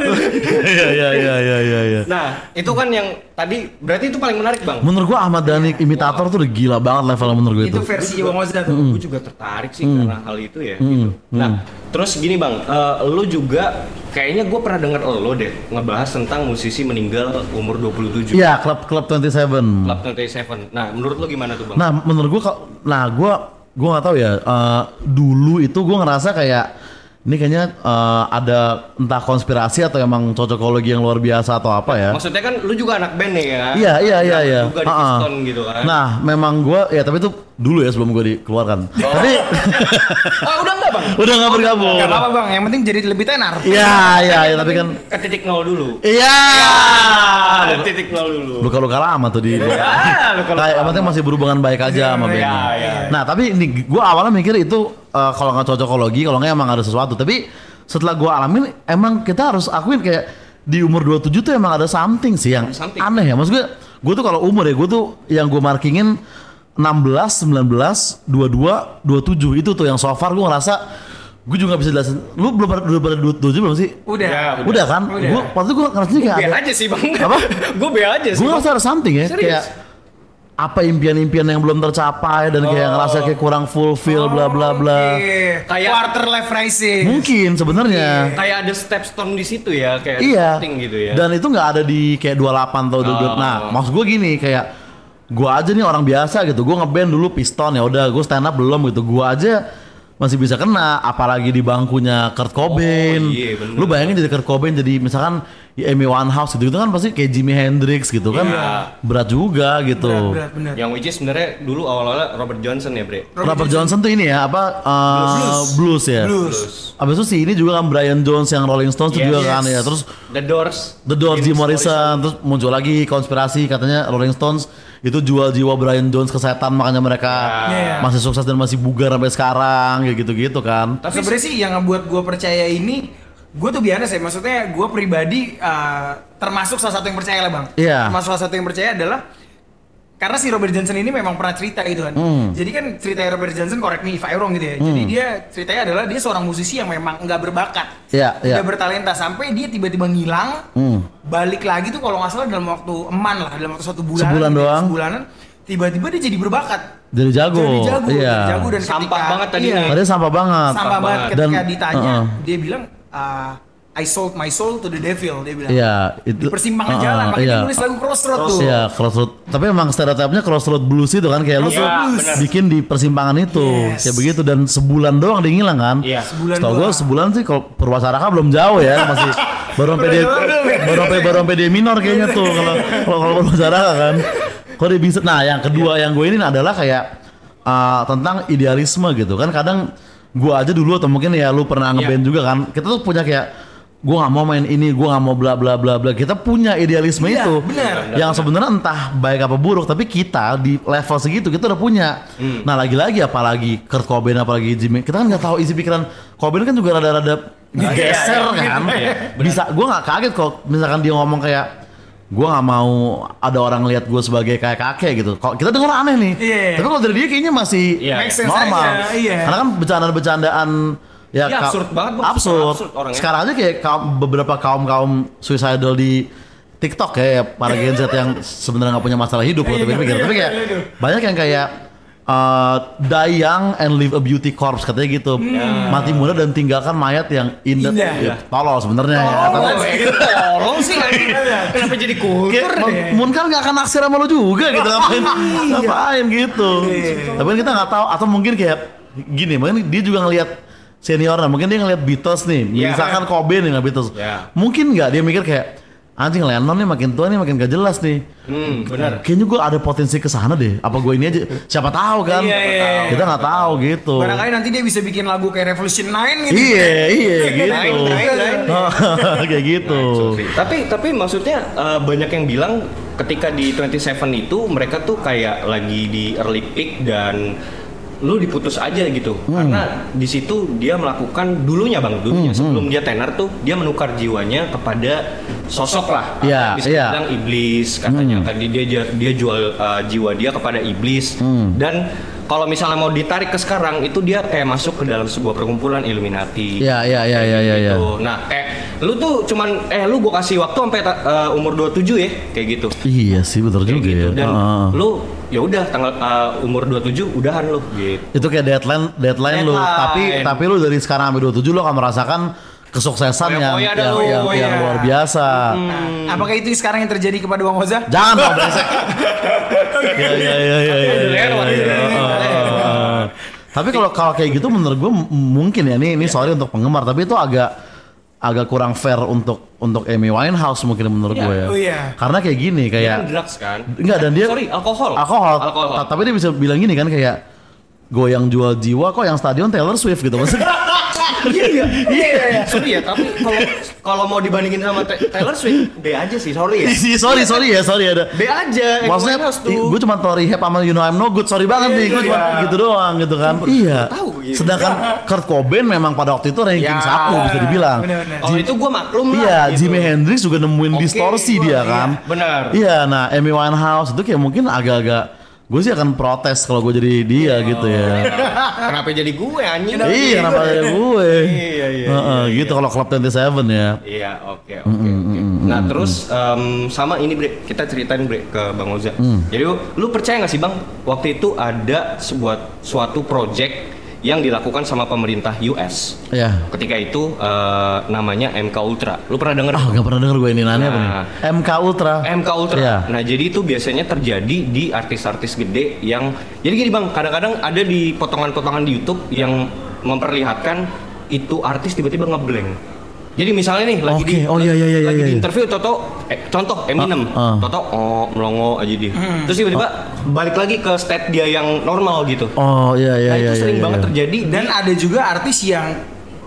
Iya iya iya iya iya. iya.
Nah, itu kan yang tadi berarti itu paling menarik, Bang.
Menurut gua Ahmad Dhani imitator tuh udah gila banget level menurut gua itu.
Itu versi Bang Oza tuh.
Gue juga tertarik sih karena hal itu ya. Gitu. Nah, terus gini bang, eh, lu juga kayaknya gue pernah denger lo deh ngebahas tentang musisi meninggal umur 27.
Iya, klub klub 27.
Club 27. Nah, menurut lu gimana tuh bang?
Nah, menurut gua nah gua gua nggak tahu ya. eh, dulu itu gua ngerasa kayak ini kayaknya eh, ada entah konspirasi atau emang cocokologi yang luar biasa atau apa ya.
Maksudnya kan lu juga anak band nih ya?
Iya iya iya iya.
Juga di. Piston gitu kan?
Nah, memang gua ya tapi itu dulu ya sebelum gua dikeluarkan.
Oh.
Tapi
oh, udah enggak bang?
udah nggak bergabung.
Gak apa-apa bang, yang penting jadi lebih tenar.
Iya iya iya tapi kan
Ke titik nol dulu.
iya.
Ah, titik nol dulu.
Luka-luka lama tuh di.
Luka-luka
Kayak yang penting masih berhubungan baik aja sama
Iya,
bandnya.
iya, iya.
Nah tapi ini gue awalnya mikir itu eh, kalau nggak cocokologi, kalau nggak emang ada sesuatu. Tapi setelah gue alamin, emang kita harus akuin kayak di umur 27 tuh emang ada something sih yang
something.
aneh ya. Maksud gue, gue tuh kalau umur ya, gue tuh yang gue markingin 16, 19, 22, 27 itu tuh yang so far gue ngerasa gue juga gak bisa jelasin. Lu belum pada udah pada 27 belum sih?
Udah.
Ya,
Udah, kan?
Udah.
Gue waktu itu gue ngerasanya kayak ada,
aja sih bang.
Apa?
gue be aja sih.
gue ngerasa ada something ya
Serius?
kayak apa impian-impian yang belum tercapai dan kayak ngerasa kayak kurang fulfill bla bla bla
Oke.
Kayak-
quarter life crisis.
mungkin sebenarnya
Kayak ada stepstone di situ ya, kayak
iya
gitu ya.
dan itu nggak ada di kayak 28 atau 22
Oh.
nah maksud gue gini kayak gue aja nih orang biasa gitu gue ngeband dulu piston ya udah gue stand up belum gitu gue aja masih bisa kena apalagi di bangkunya Kurt Cobain
Oh, iya, bener.
lu bayangin jadi Kurt Cobain jadi misalkan ya, Amy Winehouse gitu itu kan pasti kayak Jimi Hendrix gitu kan
Iya.
berat juga gitu
Berat, berat, bener.
Yang which is sebenarnya dulu awal-awalnya Robert Johnson ya, Bre.
Robert Johnson tuh ini ya apa uh, blues. ya.
Blues.
Abis itu si ini juga kan Brian Jones yang Rolling Stones tuh
Yes.
juga kan ya. Terus
The Doors.
The Doors, Jim
Jim
Morrison, terus muncul lagi konspirasi katanya Rolling Stones itu jual jiwa Brian Jones ke setan makanya mereka
Iya.
masih sukses dan masih bugar sampai sekarang kayak gitu-gitu kan.
Tapi sebenarnya sih yang ngebuat gue percaya ini, gue tuh biasa ya. Maksudnya gue pribadi uh, termasuk salah satu yang percaya lah bang.
Iya.
Termasuk salah satu yang percaya adalah karena si Robert Johnson ini memang pernah cerita gitu kan.
Hmm.
Jadi kan cerita Robert Johnson, correct me if I wrong gitu ya. Jadi dia ceritanya adalah dia seorang musisi yang memang nggak berbakat,
Iya, iya.
nggak bertalenta sampai dia tiba-tiba ngilang,
Hmm.
balik lagi tuh kalau nggak salah dalam waktu eman lah, dalam waktu satu bulan,
Sebulan
gitu ya,
doang.
sebulanan, tiba-tiba dia jadi berbakat,
Jadi jago.
jadi jago,
Iya.
jadi jago dan
Sampah
ketika-
banget tadinya.
iya,
Tadi sampah banget.
sampah banget
banget.
ketika
Dan-
ditanya
uh-uh.
dia bilang ah, I sold my soul to the devil dia bilang
Iya, itu
di persimpangan
uh-uh,
jalan makanya
iya.
dia nulis lagu Crossroad tuh
Iya, crossroad. Tapi emang stereotipnya crossroad blues itu kan kayak lu
Iya,
tuh
benar.
bikin di persimpangan itu
Yes.
kayak begitu dan sebulan doang dia ngilang kan.
Iya.
Sebulan
Setahu
doang.
sebulan sih kalau Purwacaraka belum jauh ya masih baru sampai dia baru sampai baru sampai dia minor kayaknya tuh kalau kalau kalau Purwacaraka kan. Kok dia bisa? Nah yang kedua yang gue ini adalah kayak uh, tentang idealisme gitu kan kadang gue aja dulu atau mungkin ya lu pernah ngeband juga kan kita tuh punya kayak gue nggak mau main ini gue nggak mau bla bla bla bla. Kita punya idealisme
Iya,
itu.
benar.
yang sebenarnya entah baik apa buruk tapi kita di level segitu kita udah punya. Nah lagi-lagi apalagi Kurt Cobain apalagi Jimmy. Kita kan nggak tahu isi pikiran. Cobain kan juga rada-rada geser kan? bisa gue nggak kaget kok misalkan dia ngomong kayak gue nggak mau ada orang lihat gue sebagai kayak kakek gitu. Kok kita dengar aneh nih.
Iya.
tapi kalau dari dia kayaknya masih
Iya,
sense
normal.
aja, iya.
karena kan bercandaan-bercandaan ya
Iya,
ka-
absurd banget, Bang.
absurd.
Absurd orangnya.
sekarang aja kayak kaum, beberapa kaum kaum suicidal di TikTok kayak ya, para Gen Z yang sebenarnya nggak punya masalah hidup loh, tapi pikir tapi kayak banyak yang kayak uh, die young and live a beauty corpse katanya gitu. Mati muda dan tinggalkan mayat yang indah. Ya, tolol sebenarnya ya. Tapi
Tolong sih Kenapa jadi kultur
Kayak,
deh?
Mun- Mun kan gak akan naksir sama lo juga gitu ngapain ngapain gitu. Tapi kan kita nggak tahu atau mungkin kayak gini mungkin dia juga ngelihat seniornya mungkin dia ngelihat Beatles nih.
Iya.
misalkan Cobain nih nggak Beatles.
Iya.
mungkin nggak? Dia mikir kayak anjing Lennon nih makin tua nih makin gak jelas nih.
Hmm, benar.
kayaknya gue ada potensi ke sana deh. Apa gue ini aja? Siapa tahu kan?
Iya, iya, iya.
kita nggak tahu gitu.
Barangkali nanti dia bisa bikin lagu kayak Revolution 9 gitu.
Iya iya gitu.
lain.
kayak gitu.
Tapi tapi maksudnya eh, banyak yang bilang ketika di 27 itu mereka tuh kayak lagi di early peak dan lu diputus aja gitu
Hmm.
karena di situ dia melakukan dulunya bang dulunya
Hmm,
sebelum dia tenar tuh dia menukar jiwanya kepada sosok lah
Iya,
bisa
iya.
bilang iblis katanya
Hmm.
kan dia dia jual uh, jiwa dia kepada iblis
Hmm.
dan kalau misalnya mau ditarik ke sekarang itu dia kayak masuk ke dalam sebuah perkumpulan Illuminati
Iya, iya, iya, iya, iya,
gitu. Nah, kayak Lu tuh cuman eh lu gua kasih waktu sampai eh, umur 27 ya, kayak gitu.
Iya sih betul
Kayak
juga
gitu.
ya.
Dan
Heeh.
lu ya udah tanggal eh, umur 27 udahan lu gitu.
itu kayak deadline deadline, lu
Deadline.
tapi tapi lu dari sekarang sampai 27 lu akan merasakan kesuksesan yang yang,
lu,
yang,
foya.
yang luar biasa
Nah, apakah itu sekarang yang terjadi kepada Bang Oza?
jangan dong brengsek ya ya ya ya ya, ya, ya, ya, ya, ya, ya. tapi kalau kalau kayak gitu menurut gue mungkin ya ini ini sorry untuk penggemar tapi itu agak agak kurang fair untuk untuk Amy Winehouse mungkin menurut
Iya.
gue ya
Oh iya.
karena kayak gini
Dia
kayak
kan drugs kan?
Enggak dan dia
Sorry, alkohol.
Alkohol.
Alkohol.
Ta- Tapi dia bisa bilang gini kan kayak goyang jual jiwa kok yang stadion Taylor Swift gitu maksudnya.
Iya iya iya iya. Sorry ya, tapi kalau kalau mau dibandingin sama Ta- Taylor Swift, B aja sih, sorry ya.
Iya, sorry sorry ya sorry ada.
B aja.
Maksudnya gue cuma tau rehab sama You Know I'm No Good Sorry banget nih Gue cuma gitu doang gitu kan Iya
tahu.
Sedangkan Kurt Cobain memang pada waktu itu ranking
Ya,
satu bisa dibilang.
Oh itu gue maklum lah.
Iya
gitu.
Jimi Hendrix juga nemuin distorsi dia
iya,
kan
benar.
Iya nah Amy Winehouse itu kayak mungkin agak-agak Gue sih akan protes kalau gue jadi dia gitu ya.
Kenapa jadi gue anjing?
Iya kenapa ada gue?
Iya, iya,
Heeh, Gitu kalau Club 27 ya.
Iya, oke, oke, oke. Nah, terus em, sama ini, Bre, kita ceritain, Bre, ke Bang Oza. Jadi, lu, percaya nggak sih, Bang, waktu itu ada sebuah suatu project yang dilakukan sama pemerintah US.
Ya
Ketika itu eh, namanya MK Ultra. Lu pernah denger?
Ah gak pernah denger gue ini nanya apa nih
Nah.
MK Ultra
MK Ultra.
Iya.
Nah, jadi itu biasanya terjadi di artis-artis gede yang jadi gini Bang, kadang-kadang ada di potongan-potongan di YouTube yang memperlihatkan itu artis tiba-tiba ngeblank. Jadi misalnya nih lagi
Oke,
di
oh iya, iya, iya,
lagi
iya,
di
iya.
interview Toto eh, contoh Eminem.
Ah, ah.
Toto oh melongo aja dia. Terus tiba-tiba balik lagi ke state dia yang normal gitu.
Oh iya iya
nah,
iya
itu sering
iya,
banget
iya.
terjadi
Dan ada juga artis yang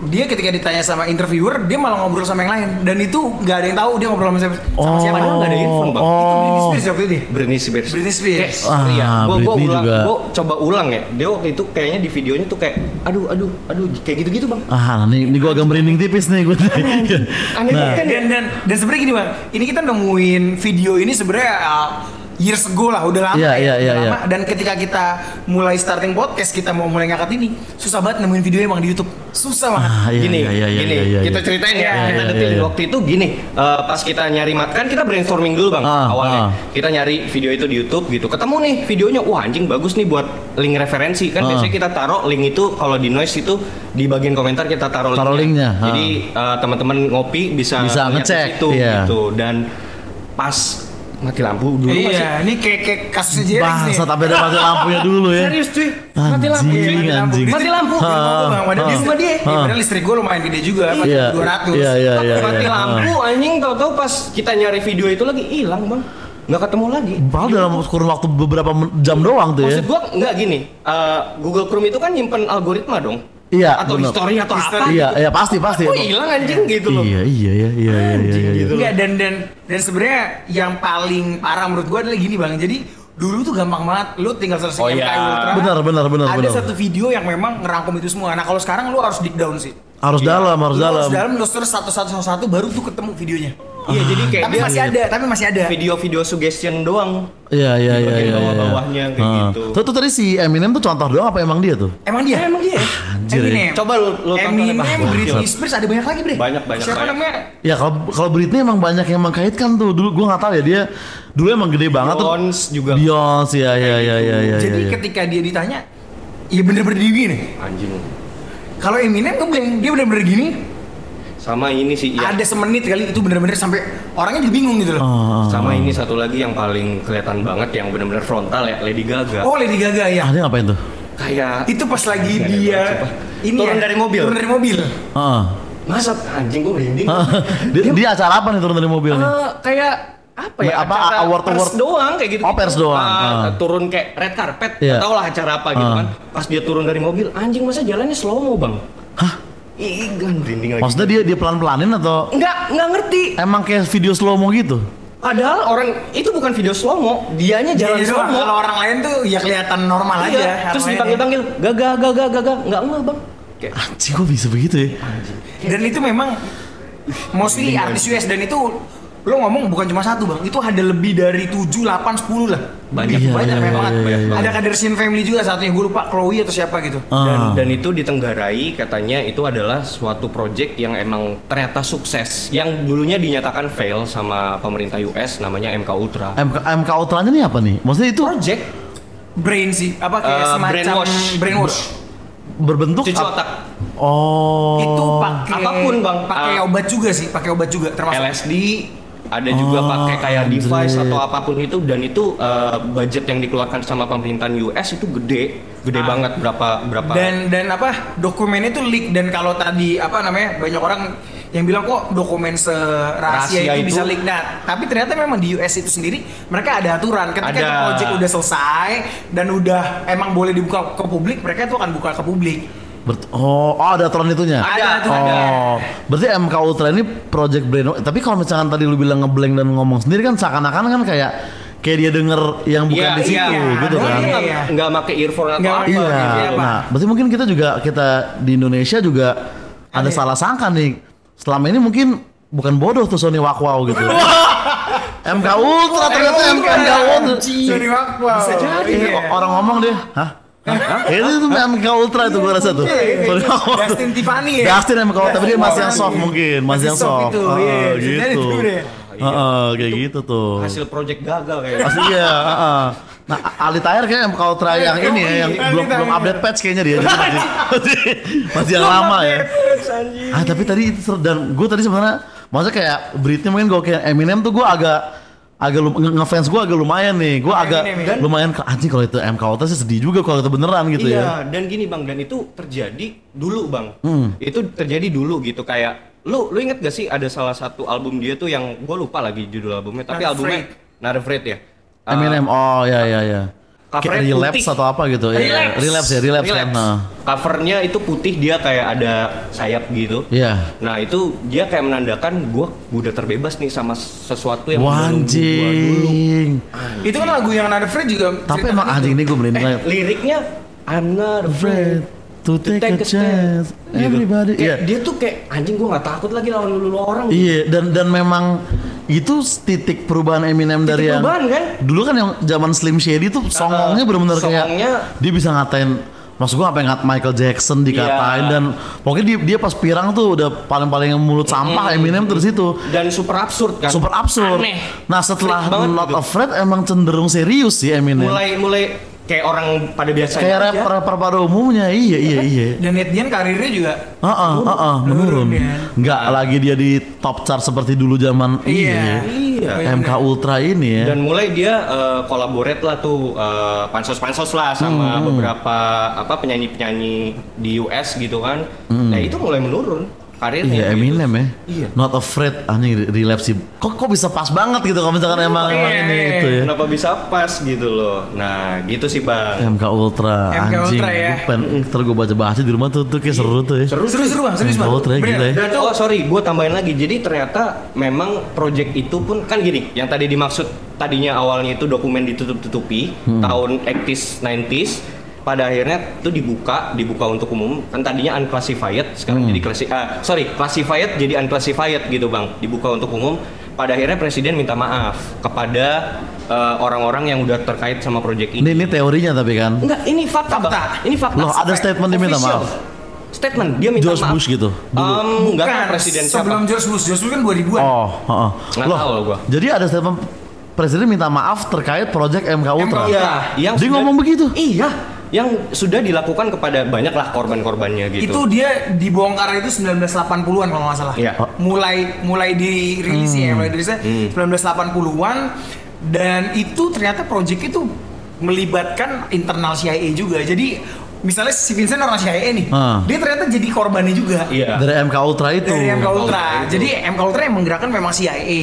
dia ketika ditanya sama interviewer dia malah ngobrol sama yang lain dan itu nggak ada yang tahu dia ngobrol sama siapa sama siapa
Padahal nggak ada earphone, Bang.
itu Britney
Oh
Spears waktu itu ya?
Britney Spears.
Britney Spears.
Kayak, sorry
Ah,
gua, gua
Britney
ulang,
juga.
gua coba ulang ya. Dia waktu itu kayaknya di videonya tuh kayak, aduh, aduh, aduh, kayak gitu-gitu bang.
Ah, nih, nih gue agak merinding tipis nih gue.
Aneh
nah,
kan ya?
dan dan dan sebenarnya gini bang ini kita nemuin video ini sebenarnya uh, years ago lah udah lama
Iya,
ya, udah
iya,
lama. dan ketika kita mulai starting podcast kita mau mulai ngangkat ini susah banget nemuin videonya bang di YouTube susah banget
ah, iya,
gini,
iya, iya, iya,
gini,
iya, iya,
kita
iya.
ceritain ya,
Iya,
kita
iya,
detil
iya, iya.
waktu itu gini, eh, pas kita nyari mat, kan kita brainstorming dulu bang
Ah,
awalnya,
ah.
kita nyari video itu di YouTube gitu, ketemu nih videonya, wah anjing bagus nih buat link referensi kan
Ah.
biasanya kita taruh link itu kalau di noise itu di bagian komentar kita taruh,
Taruh linknya, ah.
jadi eh, teman-teman ngopi bisa
Bisa ngecek,
situ
iya.
gitu dan pas mati lampu dulu masih
iya ini kayak kayak Jerry nih
Bangsa tapi ada mati lampunya dulu ya.
Serius cuy, mati lampu.
Anjing,
Iya, mati lampu.
anjing.
Mati lampu.
Bang. Padahal
Ah.
di rumah dia. Ya, Padahal listrik gue lumayan gede juga.
Iya,
200.
iya, iya, iya,
mati
iya.
lampu anjing tahu-tahu pas kita nyari video itu lagi hilang bang nggak ketemu lagi
Padahal dalam kurun waktu beberapa jam doang tuh ya.
maksud gua nggak gini eh, Google Chrome itu kan nyimpen algoritma dong
Iya,
atau
bener.
history atau apa
Iya,
gitu.
iya pasti pasti.
kok hilang anjing gitu loh
Iya, iya, iya, iya, iya, iya, iya.
gitu.
Enggak dan dan dan sebenarnya yang paling parah menurut gua adalah gini bang. Jadi dulu tuh gampang banget. Lu tinggal selesai
Oh,
MK
iya.
Ultra.
Benar, benar, benar,
Ada
benar.
satu video yang memang ngerangkum itu semua. Nah kalau sekarang lu harus dig down sih.
Harus
Iya.
dalam, harus
Lu
dalam.
harus dalam lu terus satu satu satu satu baru tuh ketemu videonya.
Iya jadi kayak
Tapi
dia
masih ada, tapi masih ada.
video-video suggestion doang
Iya, iya,
Di
iya,
bagian
iya. iya.
bawah-bawahnya kayak
Ah.
gitu.
Tuh, tuh tadi si Eminem tuh contoh doang apa emang dia tuh?
Emang dia?
emang dia
Anjir, ya.
Eminem.
Coba lu- lu
Eminem. Britney Spears ada banyak lagi bre.
Banyak, banyak,
Siapa
banyak.
namanya?
Ya kalau kalau Britney emang banyak yang mengkaitkan tuh. Dulu gua nggak tahu ya dia dulu emang gede banget tuh.
Beyonce juga
Beyonce ya ya ya ya ya.
Jadi
ya, ya.
ketika dia ditanya, ya bener-bener gini.
anjing
Kalau Eminem ngeblank, dia bener-bener gini.
Sama ini sih ya
Ada semenit kali itu bener-bener sampai orangnya juga bingung gitu loh.
Ah,
sama ini satu lagi yang paling kelihatan banget yang bener-bener frontal ya Lady Gaga
Oh Lady Gaga ya.
ah, dia ngapain tuh?
kayak
Itu pas lagi
ada
dia
sumpah.
ini
Turun
ya,
dari mobil.
Turun dari mobil.
Heeh.
masa anjing gue merinding
dia, dia acara apa nih turun dari mobilnya?
Eh, kayak apa ya
Apa,
acara
award-
pers
award?
doang kayak gitu
Oh, pers doang. Ah.
turun kayak red carpet yeah. tau lah acara apa gitu
Ah.
kan pas dia turun dari mobil anjing masa jalannya slow mo bang
Hah?
Ih, gan merinding lagi
Maksudnya dia dia pelan-pelanin atau
nggak nggak ngerti
emang kayak video slow mo gitu?
padahal orang itu bukan video slow mo dianya jalan
Jadi
slow mo
Kalau orang lain tuh ya kelihatan normal aja.
iya.
orang
terus dipanggil-panggil gaga gaga gaga nggak nggak bang kayak
Anjing kok bisa begitu ya?
Dan itu memang mostly artis US dan itu lo ngomong bukan cuma satu bang, itu ada lebih dari 7, 8, 10 lah.
Banyak,
Iya,
banyak
iya,
memang.
iya, iya, iya.
Ada Kadersin Family juga satunya, gue lupa Chloe atau siapa gitu.
Ah.
dan, dan itu ditenggarai katanya itu adalah suatu project yang emang ternyata sukses yang dulunya dinyatakan fail sama pemerintah US namanya MK Ultra
MK, MK Ultranya nih apa nih? Maksudnya itu
project
Brain sih, apa kayak
Eh,
semacam
brainwash.
brainwash.
berbentuk
cuci otak
Oh.
Itu pakai
apa pun, Bang.
Pakai
Ah.
obat juga sih, pakai obat juga termasuk.
LSD ada juga
Oh,
pakai kayak
anjir.
device atau apa pun itu dan itu eh, budget yang dikeluarkan sama pemerintahan US itu gede gede
Ah.
banget berapa berapa
dan dan apa dokumennya itu leak dan kalau tadi apa namanya banyak orang yang bilang kok dokumen serahasia
Rahasia
itu,
itu-
bisa leak nah tapi ternyata memang di US itu sendiri mereka ada aturan ketika
Ada.
project udah selesai dan udah emang boleh dibuka ke publik mereka itu akan buka ke publik
Bert- oh, oh ada aturan itunya.
Ada,
aturannya.
Oh, berarti MK Ultra ini project brain. Tapi kalau misalkan tadi lu bilang ngeblank dan ngomong sendiri kan seakan-akan kan kayak kayak dia denger yang bukan
Iya,
di situ
iya.
gitu
Ada,
kan.
iya.
nggak nggak pakai earphone atau
Nggak
apa
Iya.
Iya,
gitu.
Pak.
Nah, berarti mungkin kita juga kita di Indonesia juga ada
Ada.
salah sangka nih. Selama ini mungkin bukan bodoh tuh Sony Wakwaw gitu. MK Ultra ternyata MK Ultra.
Sorry, Wak. Wow.
Bisa jadi.
Iya.
orang ngomong deh, hah? Itu tuh MK Ultra itu gua rasa tuh.
Iya. Dustin Tiffany ya
Dustin MK Ultra, tapi dia masih yang soft mungkin, masih yang soft. Oh,
iya Bisa jadi
gitu.
itu deh.
Heeh, kayak gitu tuh.
hasil project gagal kayaknya
Pasti iya, heeh. Nah, Ali Tahir kayak MK Ultra yang ini ya, yang belum belum update patch kayaknya dia. Jadi masih, masih, masih yang lama ya. Ah tapi tadi itu seru dan gue tadi sebenarnya maksudnya kayak beritnya mungkin gue kayak Eminem tuh gue agak agak lu- nge- ngefans gue agak lumayan nih gue agak
Eminem ya?
lumayan anjing kalau itu MK Ultra sih sedih juga kalau itu beneran gitu
iya
ya
dan gini bang dan itu terjadi dulu bang
Hmm.
itu terjadi dulu gitu kayak lu lu inget gak sih ada salah satu album dia tuh yang gue lupa lagi judul albumnya tapi
Not
albumnya
Afraid.
Not Afraid ya
Eminem oh ya ya ya kayak
Covernya
relapse
putih.
atau apa gitu ya
Relapse.
relapse ya relapse, kan nah.
Covernya itu putih dia kayak ada sayap gitu.
Iya
Nah itu dia kayak menandakan gue udah terbebas nih sama sesuatu yang
anjing
itu kan lagu yang Not Afraid juga
tapi emang
gitu.
anjing ini gue merinding
Eh, liriknya I'm not
afraid
afraid
to take,
take
a chance
Gitu.
everybody
Kayak
iya
Dia tuh kayak anjing gue nggak takut lagi lawan lulu orang.
Iya dan dan memang itu titik perubahan Eminem dari yang
perubahan, kan?
dulu kan yang zaman Slim Shady tuh songongnya bener-bener kayak
songongnya-
dia bisa ngatain maksud gua apa yang ngat Michael Jackson dikatain
Iya.
dan pokoknya dia, dia pas pirang tuh udah paling-paling yang mulut sampah Eminem terus itu
Dan super absurd kan.
super absurd.
Aneh.
Nah setelah Not
gitu.
Afraid emang cenderung serius sih Eminem.
Mulai mulai kayak orang pada biasanya.
kayak
aja.
rapper rapper pada umumnya iya iya iya.
dan Edian karirnya juga
Heeh, heeh, menurun.
Menurun, ya.
Nggak lagi dia di top chart seperti dulu zaman
Iya.
iya.
Iya.
MK Ultra ini ya.
Dan mulai dia eh, collaborate lah tuh eh, pansos-pansos lah sama
Hmm,
beberapa apa penyanyi-penyanyi di US gitu kan. Nah itu mulai menurun karirnya.
Iya
gitu.
Eminem ya.
Iya.
Not afraid anjing relapse sih. Kok kok bisa pas banget gitu kalau misalkan emang emang
Iya.
ini itu ya.
Kenapa bisa pas gitu loh. Nah gitu sih bang.
MK Ultra
MK
anjing.
Ultra ya.
Pengen ntar gue baca bahasa di rumah tuh tuh kayak seru tuh ya.
Seru
seru seru bang serius
MK
bang
Ultra ya, gila ya.
Dan oh sorry, gue tambahin lagi. Jadi ternyata memang project itu pun kan gini, yang tadi dimaksud tadinya awalnya itu dokumen ditutup-tutupi
Hmm.
tahun 80s, 90s. Pada akhirnya itu dibuka, dibuka untuk umum. Kan tadinya unclassified, sekarang
Hmm.
jadi klasi, ah, sorry, classified jadi unclassified gitu bang. Dibuka untuk umum. Pada akhirnya presiden minta maaf kepada eh, orang-orang yang udah terkait sama project
Ini
ini.
ini teorinya tapi kan.
Enggak, ini fakta,
Fakta.
bang. Ini fakta.
Loh, ada statement dia minta maaf?
Statement dia minta
George
maaf.
Bush gitu, dulu.
Um, enggak
Bukan,
tahu presiden siapa.
sebelum George Bush George Bush kan 2000-an
Oh, heeh.
Nggak tahu loh gua.
Jadi ada statement presiden minta maaf terkait project MK Ultra.
Ultra.
Iya, yang
Dia
sudah-
ngomong begitu?
Iya, yang sudah dilakukan kepada banyaklah korban-korbannya gitu.
itu dia dibongkar itu 1980-an kalau nggak salah
Iya.
mulai mulai dirilis ya mulai dirilisnya 1980-an dan itu ternyata project itu melibatkan internal CIA juga jadi misalnya si Vincent orang CIA nih
Ah.
dia ternyata jadi korbannya juga
Iya.
Dari MK Ultra itu.
dari MK Ultra.
Ultra itu.
Jadi MK Ultra yang menggerakkan memang CIA.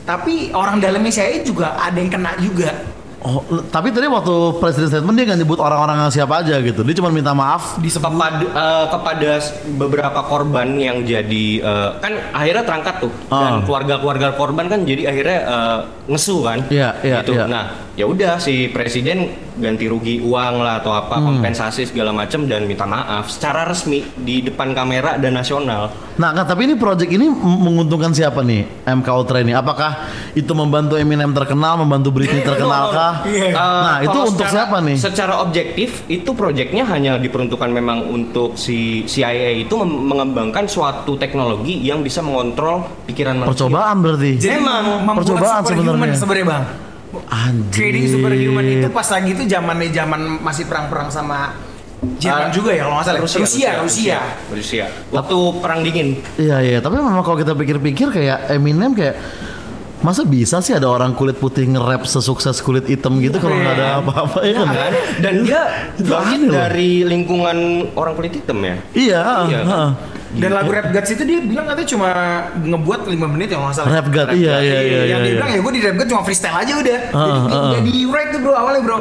Tapi orang dalamnya CIA juga ada yang kena juga.
Oh, tapi tadi waktu presiden statement dia nggak nyebut orang-orang yang siapa aja gitu. Dia cuma minta maaf.
kepada eh, kepada s- beberapa korban yang jadi eh, kan akhirnya terangkat tuh
Ah.
dan keluarga-keluarga korban kan jadi akhirnya eh, ngesu kan
Iya, iya,
gitu.
iya.
nah ya udah si presiden ganti rugi uang lah atau apa
Hmm.
kompensasi segala macam dan minta maaf secara resmi di depan kamera dan nasional.
Nah, kan, tapi ini project ini menguntungkan siapa nih MK Ultra ini? Apakah itu membantu Eminem terkenal, membantu Britney terkenal kah?
Iya.
Eh,
Nah, itu untuk
secara-
siapa nih?
Secara objektif itu proyeknya hanya diperuntukkan memang untuk si CIA itu mengembangkan suatu teknologi yang bisa mengontrol pikiran manusia.
Percobaan berarti.
Jadi
Emang,
membuat
percobaan sebenarnya.
sebenarnya bang.
Anjir.
Creating superhuman itu pas lagi itu zamannya zaman masih perang-perang sama Jerman
Ah,
juga ya kalau nggak salah. Rusia, Rusia, Rusia.
Rusia. Waktu perang dingin.
Iya iya, tapi memang kalau kita pikir-pikir kayak Eminem kayak masa bisa sih ada orang kulit putih nge-rap sesukses kulit hitam gitu kalau nggak ada apa-apa ya kan?
kan? Dan dia
loh.
dari lingkungan orang kulit hitam ya.
Iya.
Iya, kan?
Dan lagu Rap Gods itu dia bilang katanya cuma ngebuat 5 menit ya kalau nggak salah.
Rap God, iya iya iya.
yang
iya,
dia
iya.
bilang ya gue di Rap God cuma freestyle aja udah.
Ah,
Jadi nggak di write tuh bro awalnya bro.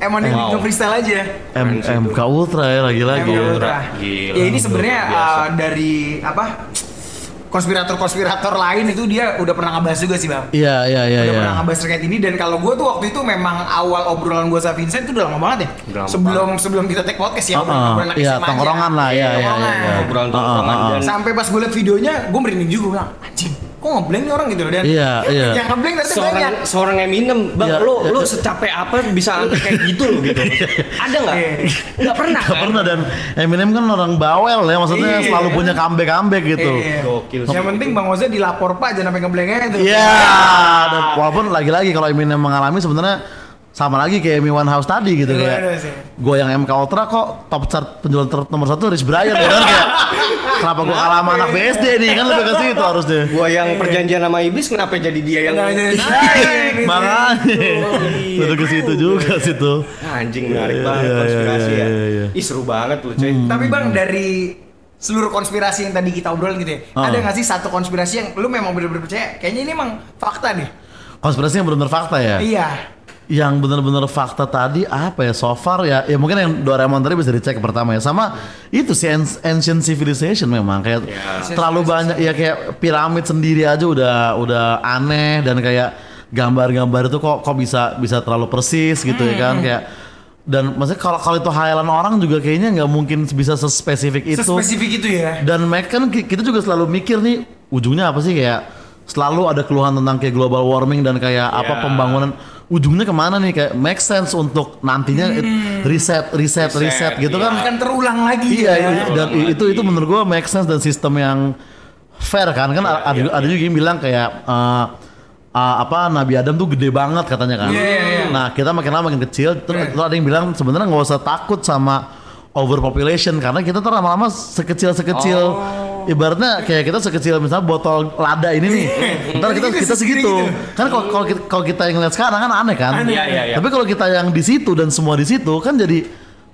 Emang dia
Wow.
nge freestyle aja.
M MK Ultra ya lagi-lagi. Ya.
Ultra.
Gila,
Ya ini sebenarnya uh, dari apa konspirator-konspirator lain itu dia udah pernah ngebahas juga sih bang.
Iya iya iya.
udah
iya.
pernah ngebahas terkait ini dan kalau gue tuh waktu itu memang awal obrolan gue sama Vincent itu udah lama banget ya.
Udah lama
sebelum sebelum kita take podcast ya
Ah, ah.
obrolan
Iya,
SMA aja.
tongkrongan lah, iya, iya,
tongkrongan.
iya, iya.
Obrolan tongkrongan
ah, ah.
dan
Sampai pas gue liat videonya, gue merinding juga bilang, anjing, kok ngeblank nih orang gitu loh dan
Iya, iya.
yang ngeblank ternyata banyak.
seorang seorang Eminem, bang,
Iya,
lo
iya.
lo secapek apa bisa kayak gitu loh gitu. Ada nggak?
Iya.
Nggak pernah
Gak
kan?
pernah dan Eminem kan orang bawel ya maksudnya
Iya.
selalu punya comeback comeback gitu.
Iya.
Gokil.
Yang penting Bang Oza dilapor Pak jangan sampai ngeblanknya itu.
Iya, dan walaupun lagi-lagi kalau Eminem mengalami sebenarnya sama lagi kayak Amy Winehouse tadi gitu
Iya,
kayak
iya
gue yang MK Ultra kok top chart penjualan ter- nomor satu Rich Brian ya kan kayak kenapa gue kalah sama anak BSD nih kan lebih ke situ harusnya
Gua yang perjanjian sama iblis kenapa jadi dia yang
Nggak jadi-
Iya, makanya
Iya.
lebih ke situ juga situ
anjing menarik
Iya,
banget konspirasi
iya,
ya.
iya, iya.
Ih seru banget loh cuy.
Tapi Bang dari seluruh konspirasi yang tadi kita obrolin gitu ya,
Ah.
ada nggak sih satu konspirasi yang lu memang bener-bener percaya? Kayaknya ini emang fakta nih.
konspirasi yang benar fakta ya
Iya.
Yang benar-benar fakta tadi apa ya? So far ya ya mungkin yang Doraemon tadi bisa dicek pertama ya. Sama itu si an- ancient civilization memang. Kayak
Ya.
terlalu banyak ya kayak piramid sendiri aja udah udah aneh dan kayak gambar-gambar itu kok kok bisa bisa terlalu persis gitu ya kan? Kayak dan maksudnya kalau kalau itu hayalan orang juga kayaknya nggak mungkin bisa sespesifik itu.
Sespesifik itu ya.
dan Mac kan ki- kita juga selalu mikir nih ujungnya apa sih? Kayak selalu ada keluhan tentang kayak global warming dan kayak apa
Ya.
pembangunan ujungnya ke mana nih kayak make sense untuk nantinya it- riset riset
Riset,
riset gitu
iya.
kan
Akan terulang lagi
iya
ya.
iya, dan
Ulang
i- itu
lagi.
itu menurut gua make sense dan sistem yang fair kan kan ada
iya,
ada juga yang bilang kayak eh, eh, apa Nabi Adam tuh gede banget katanya kan
Iya, iya, iya.
nah kita makin lama makin kecil terus
Iya.
terus ada yang bilang sebenarnya nggak usah takut sama overpopulation karena kita tuh lama-lama sekecil sekecil
Oh.
Ibaratnya kayak kita sekecil misalnya botol lada ini nih ntar kita kita segitu
gitu.
kan kalau kalau kita, kalau kita yang lihat sekarang kan aneh kan
Aneh.
Iya, iya, iya.
tapi kalau kita yang di situ dan semua di situ kan jadi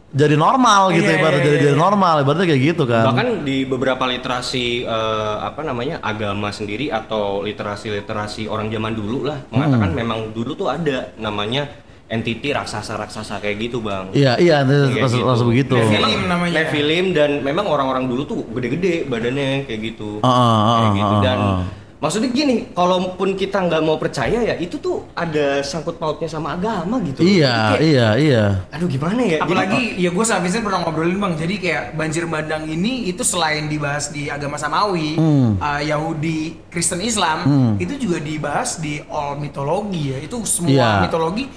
jadi normal gitu
Iya,
ibaratnya
iya,
jadi
iya.
jadi normal ibaratnya kayak gitu kan
Bahkan di beberapa literasi eh, apa namanya agama sendiri atau literasi-literasi orang zaman dulu lah mengatakan
Hmm.
memang dulu tuh ada namanya entity raksasa-raksasa kayak gitu bang.
Iya, iya,
Kayak
langsung, langsung begitu.
Nephilim.
Memang
namanya.
Nephilim dan memang orang-orang dulu tuh gede-gede badannya kayak gitu.
Ah, ah,
kayak gitu dan
ah.
maksudnya gini, kalaupun kita nggak mau percaya ya itu tuh ada sangkut pautnya sama agama gitu. Jadi
Iya,
kayak,
iya, iya.
Aduh gimana ya? Jadi-
Apalagi ya gue Vincent pernah ngobrolin bang, jadi kayak banjir bandang ini itu selain dibahas di agama Samawi,
Hmm.
uh, Yahudi, Kristen, Islam, itu juga dibahas di all mitologi ya. Itu semua
Iya.
mitologi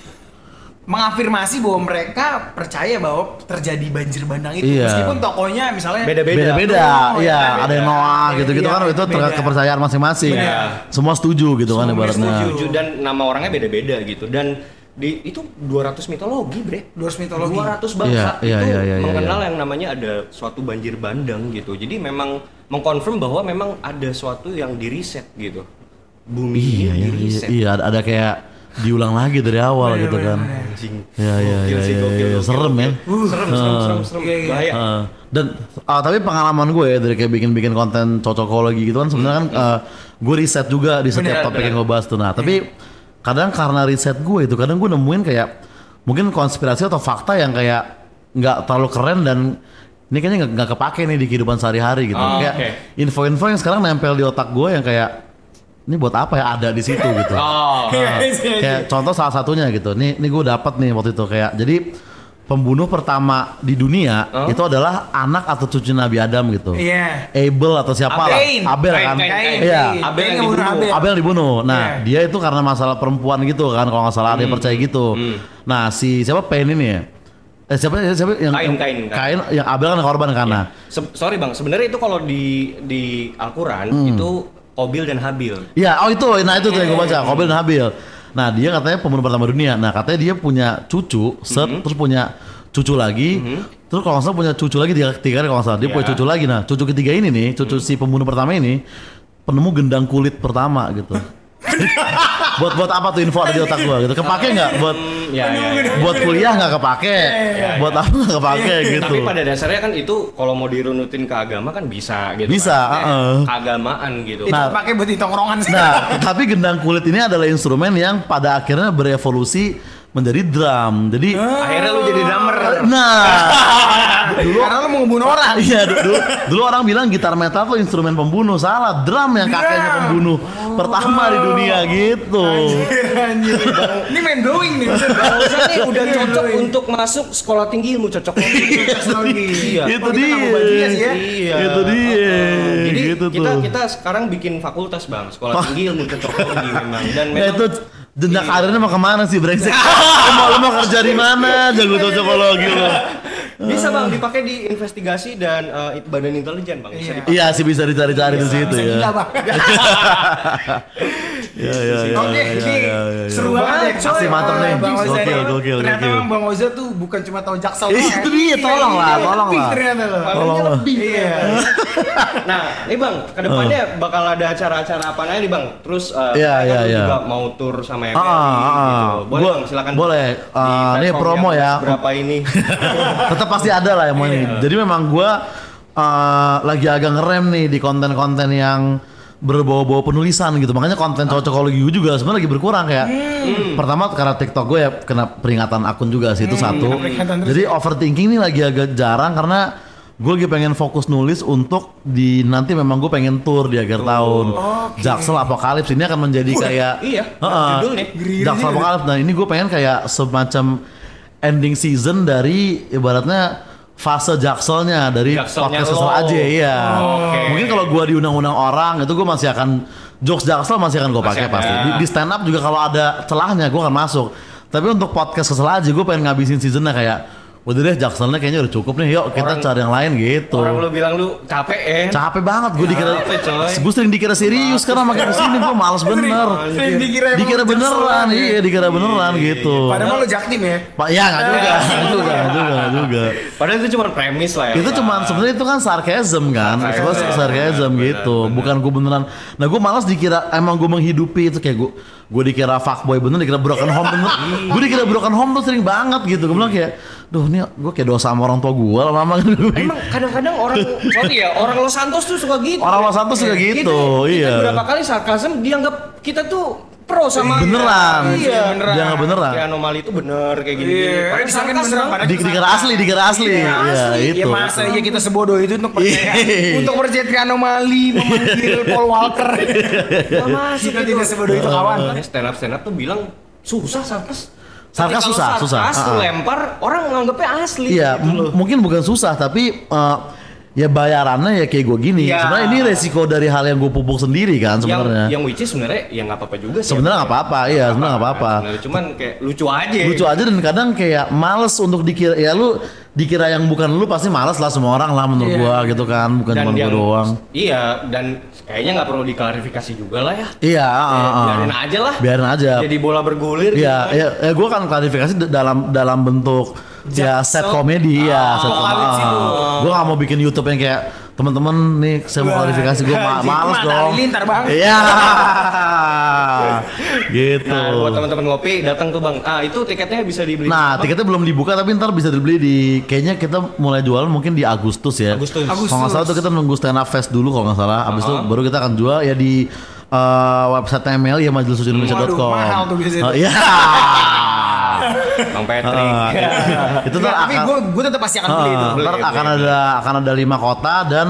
mengafirmasi bahwa mereka percaya bahwa terjadi banjir bandang itu,
Iya.
meskipun tokohnya misalnya
Beda-beda.
Beda-beda,
Oh,
iya,
iya,
ada yang
beda.
Noah
Iya,
gitu-gitu
iya,
kan itu
beda.
kepercayaan masing-masing.
Benar.
Semua setuju gitu kan
Semua
ibaratnya.
setuju.
setuju dan nama orangnya beda-beda gitu dan di itu 200 mitologi bre
200 mitologi.
200 bangsa
Iya, iya,
itu
iya, iya, iya,
mengenal yang namanya ada suatu banjir bandang gitu jadi memang mengkonfirm bahwa memang ada suatu yang diriset gitu bumi
Iya,
ini
iya, iya,
diriset
iya, ada, ada kayak diulang lagi dari awal
Bener,
gitu
bener,
kan.
anjing
Iya, iya, iya,
sih,
iya,
gokil,
iya,
gokil,
serem ya.
serem serem serem serem
Iya, iya.
bahaya
Heeh. dan ah, tapi pengalaman gue ya dari kayak bikin-bikin konten cocokologi gitu kan sebenarnya kan eh, gue riset juga di setiap
Bener,
topik
bener.
yang gue bahas tuh. Nah, tapi kadang karena riset gue itu kadang gue nemuin kayak mungkin konspirasi atau fakta yang kayak nggak terlalu keren dan ini kayaknya nggak- kepake nih di kehidupan sehari-hari gitu.
Oh,
kayak info-info yang sekarang nempel di otak gue yang kayak ini buat apa ya ada di situ gitu.
Oh.
Nah, kayak contoh salah satunya gitu. Nih, nih gue dapat nih waktu itu kayak jadi pembunuh pertama di dunia
Oh.
itu adalah anak atau cucu Nabi Adam gitu.
Iya.
Abel atau siapa lah.
Kain.
Abel
Kain,
kan.
kain, kain.
Iya.
Kain.
Abel
Kain
yang dibunuh.
Abel.
Abel dibunuh. Nah,
Iya.
dia itu karena masalah perempuan gitu kan kalau nggak salah ada
Hmm.
yang percaya gitu. Nah, si siapa Pain ini ya? Eh, siapa siapa yang
Kain,
yang-
kain, kain.
yang Abel kan korban karena
Se- sorry bang, sebenarnya itu kalau di di Al-Quran
Hmm.
itu Kobil dan Habil.
Iya, oh itu, nah itu tuh yang gue baca, Kobil dan Habil. Nah dia katanya pembunuh pertama dunia. Nah katanya dia punya cucu, set,
Mhm.
terus punya cucu lagi, terus kalau nggak salah punya cucu lagi tiga, tiga kali kalau nggak salah. Dia
Iya.
punya cucu lagi. Nah cucu ketiga ini nih, cucu si pembunuh pertama ini penemu gendang kulit pertama gitu. buat buat apa tuh info ada di otak gua gitu? Kepake nggak buat
Hmm, ya, ya, ya.
buat kuliah nggak kepake, buat apa nggak kepake gitu?
Tapi pada dasarnya kan itu kalau mau dirunutin ke agama kan bisa gitu.
Bisa,
kan.
Uh-uh.
Keagamaan gitu.
Itu
Nah.
pakai buat tongkrongan sih.
Nah, tapi gendang kulit ini adalah instrumen yang pada akhirnya berevolusi menjadi drum. Jadi
Akhirnya lu jadi drummer.
Nah, dulu
Karena lu mau ngebunuh orang.
iya du- dulu, dulu orang bilang gitar metal tuh instrumen pembunuh salah drum yang kakeknya pembunuh pertama di dunia gitu
Anjir. Ini main blowing nih.
Oza nih udah cocok untuk masuk sekolah tinggi ilmu cocok Iya.
itu
Oh, kita
dia
bajunya sih ya.
Iya.
itu dia
Jadi
gitu
kita
tuh
kita sekarang bikin fakultas bang, sekolah tinggi ilmu cocokologi memang. Dan
nah
memang
itu jenjang karirnya mau ke mana sih brengsek lu mau lu mau kerja di mana jago cocokologi lu
bisa bang dipakai di investigasi dan eh, badan intelijen bang. Bisa
Iya.
dipakai.
iya sih bisa dicari-cari di situ
Bisa
ya
gila, Bang.
Iya iya iya
Oke,
iya, iya, iya.
seru banget ya, coy.
Asli mantep nih. Gokil, gokil,
Ternyata
gokil.
emang Bang Oza tuh bukan cuma tahu jaksel
Eh,
doang
itu dia, tolong lah,
Iya,
tolong lah.
ternyata loh.
Tolong lah.
Iya.
Nah, ini bang, ke depannya bakal ada acara-acara apa aja nih bang? Terus kan
iya, iya.
juga mau tur sama MRI
Ah, ah, ah.
gitu. Boleh bang, silakan.
boleh. Ah, ini promo ya.
Berapa ini?
tetap pasti ada lah yang mau ini. Jadi memang gua eh, lagi agak ngerem nih di konten-konten yang berbau-bau penulisan gitu. Makanya konten cocokologi gue juga sebenarnya lagi berkurang kayak. Pertama karena TikTok gue ya kena peringatan akun juga sih itu satu.
peringatan terus
Jadi overthinking ini lagi agak jarang karena gue lagi pengen fokus nulis untuk di nanti memang gue pengen tour di akhir tahun. Jaksel Apokalips ini akan menjadi kayak
iya,
Heeh.
judulnya.
Jaksel Apokalips. Nah ini gue pengen kayak semacam ending season dari ibaratnya fase jakselnya dari
Jakselnya
podcast
lo.
kesel aja iya.
Oke.
Mungkin kalau gua diundang-undang orang itu gue masih akan jokes jaksel masih akan
Masih
pakai
ada.
pasti. Di, di stand up juga kalau ada celahnya gue akan masuk. Tapi untuk podcast kesel aja gue pengen ngabisin seasonnya kayak udah deh jakselnya kayaknya udah cukup nih yuk kita
Orang-
cari yang lain gitu.
Orang lu bilang lu capek ya?
Capek banget gue dikira. Gue sering dikira serius karena makin ke sini gue males bener
Sering dikira emang
Dikira beneran
ya.
Iya dikira beneran gitu
Padahal lu jaktim ya.
Pak ya nggak juga juga juga juga
Padahal itu cuma premis lah ya.
itu cuma sebenarnya itu kan sarcasm kan
sarcasm, Benar,
gitu bukan gue beneran nah gue malas dikira emang gue menghidupi itu kayak gue gue dikira fuckboy bener dikira broken home bener gue dikira broken home tuh sering banget gitu gue bilang kayak duh ini gue kayak dosa sama orang tua gue lama-lama
Emang kadang-kadang orang sorry ya orang Los Santos tuh suka gitu.
Orang Los Santos suka gitu,
Kita,
iya.
Kita berapa kali sarkasm dianggap kita tuh pro sama
Beneran.
Iya,
beneran. Dia nggak beneran.
Kayak anomali itu bener kayak gini-gini.
Iya,
Padahal
disangka beneran, padahal
Di, dikira asli dikira asli
Iya,
ya
asli.
itu
Ya masa ya kita sebodoh itu untuk percaya
Iya.
untuk percaya ke anomali memanggil Paul Walker.
Gak masuk
Kita tidak sebodoh itu kawan.
Stand up stand up tuh bilang susah sarkas.
Sarkas susah, susah.
Sarkas
Ah, ah.
lempar orang nganggapnya asli.
Iya,
gitu
mungkin bukan susah tapi eh, ya bayarannya ya kayak gue gini.
Iya.
Sebenarnya ini resiko dari hal yang gue pupuk sendiri kan
yang
sebenarnya.
yang which is sebenarnya ya nggak apa-apa juga sih.
Sebenarnya nggak apa-apa, iya sebenarnya nggak apa-apa.
Sebenarnya Cuman kayak lucu aja.
Lucu aja dan kadang kayak males untuk dikira ya lu dikira yang bukan lu pasti males lah semua orang lah menurut
Iya.
gua gitu kan, bukan cuma gua doang.
Iya, dan kayaknya nggak perlu diklarifikasi juga lah ya.
Iya,
Ya,
ah, ah.
biarin aja lah.
Biarin aja.
Jadi bola bergulir.
Iya,
gitu kan.
ya, ya gue kan klarifikasi dalam dalam bentuk ya set
Jaksel.
komedi ya, set komedi.
itu.
Gue gak mau bikin YouTube yang kayak teman-teman nih saya mau klarifikasi gue ma males dong.
Bang.
Iya. gitu.
Nah, buat teman-teman ngopi datang tuh bang. Ah itu tiketnya bisa dibeli.
Nah, tiketnya belum dibuka tapi ntar bisa dibeli di kayaknya kita mulai jualan mungkin di Agustus ya.
Agustus.
Kalau nggak salah tuh kita nunggu stand up fest dulu kalau nggak salah. Abis itu
Uh-huh.
baru kita akan jual ya di eh, website ML ya majelisusindonesia.com.
Waduh, mahal tuh biasanya
Oh,
tuh.
Bang Patrick.
Ah, itu tuh
tapi
akan
gue gue tetap pasti akan beli itu.
Beli,
ntar
beli.
akan ada akan ada lima kota dan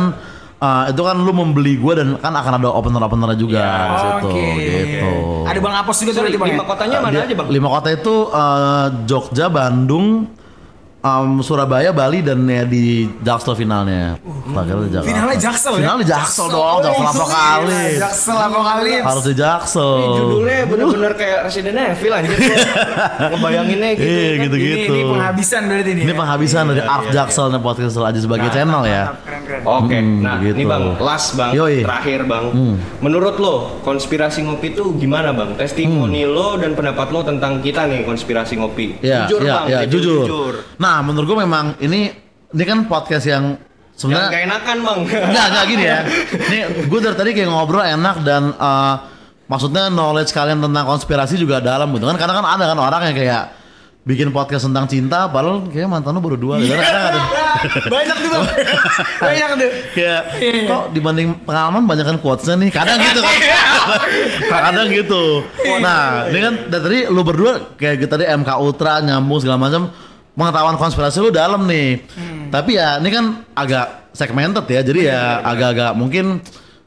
eh, itu kan lu membeli gue dan kan akan ada opener opener juga di situ
Oke.
gitu.
Ada Bang Apos juga tuh
Sorry,
berarti Bang.
lima
ya?
kotanya mana
Dia-
aja bang?
Lima kota itu eh, Jogja, Bandung, em, Surabaya, Bali dan ya di Jaksel finalnya. Di Jakarta.
Finalnya Jaksel ya?
Finalnya Jaksel dong, Jaksel apa
Gila,
kali?
Jaksel apa kali?
Harus di Jaksel.
Ini judulnya bener-bener kayak Resident Evil anjir gua. Ngebayanginnya gitu.
Iya
kan.
gitu-gitu.
Ini, ini penghabisan berarti nih.
Ini
ya?
penghabisan dari Art Jaksel nih podcast aja sebagai channel ya.
Oke,
Hmm,
nah
begitu.
ini bang, last bang,
Yoi.
terakhir bang.
Hmm.
Menurut lo, konspirasi ngopi itu gimana bang? Testimoni
Hmm.
lo dan pendapat lo tentang kita nih konspirasi ngopi.
Ya,
jujur
ya,
bang,
ya,
jujur,
jujur. Nah, menurut gue memang ini ini kan podcast yang sebenarnya
gak enakan bang.
Enggak, enggak gini ya. Nih, gue dari tadi kayak ngobrol enak dan eh, maksudnya knowledge kalian tentang konspirasi juga dalam gitu kan. Karena kan ada kan orang yang kayak bikin podcast tentang cinta, padahal kayak mantan lu baru dua gitu. Kadang ada
Banyak tuh. Banyak tuh.
kayak kok dibanding pengalaman banyak kan quotesnya nih. Kadang gitu kan. Kadang gitu. Nah, ini kan dari tadi lu berdua kayak gitu tadi MK Ultra nyambung segala macam pengetahuan konspirasi lu dalam nih. Tapi ya ini kan agak segmented ya. Jadi ya agak-agak mungkin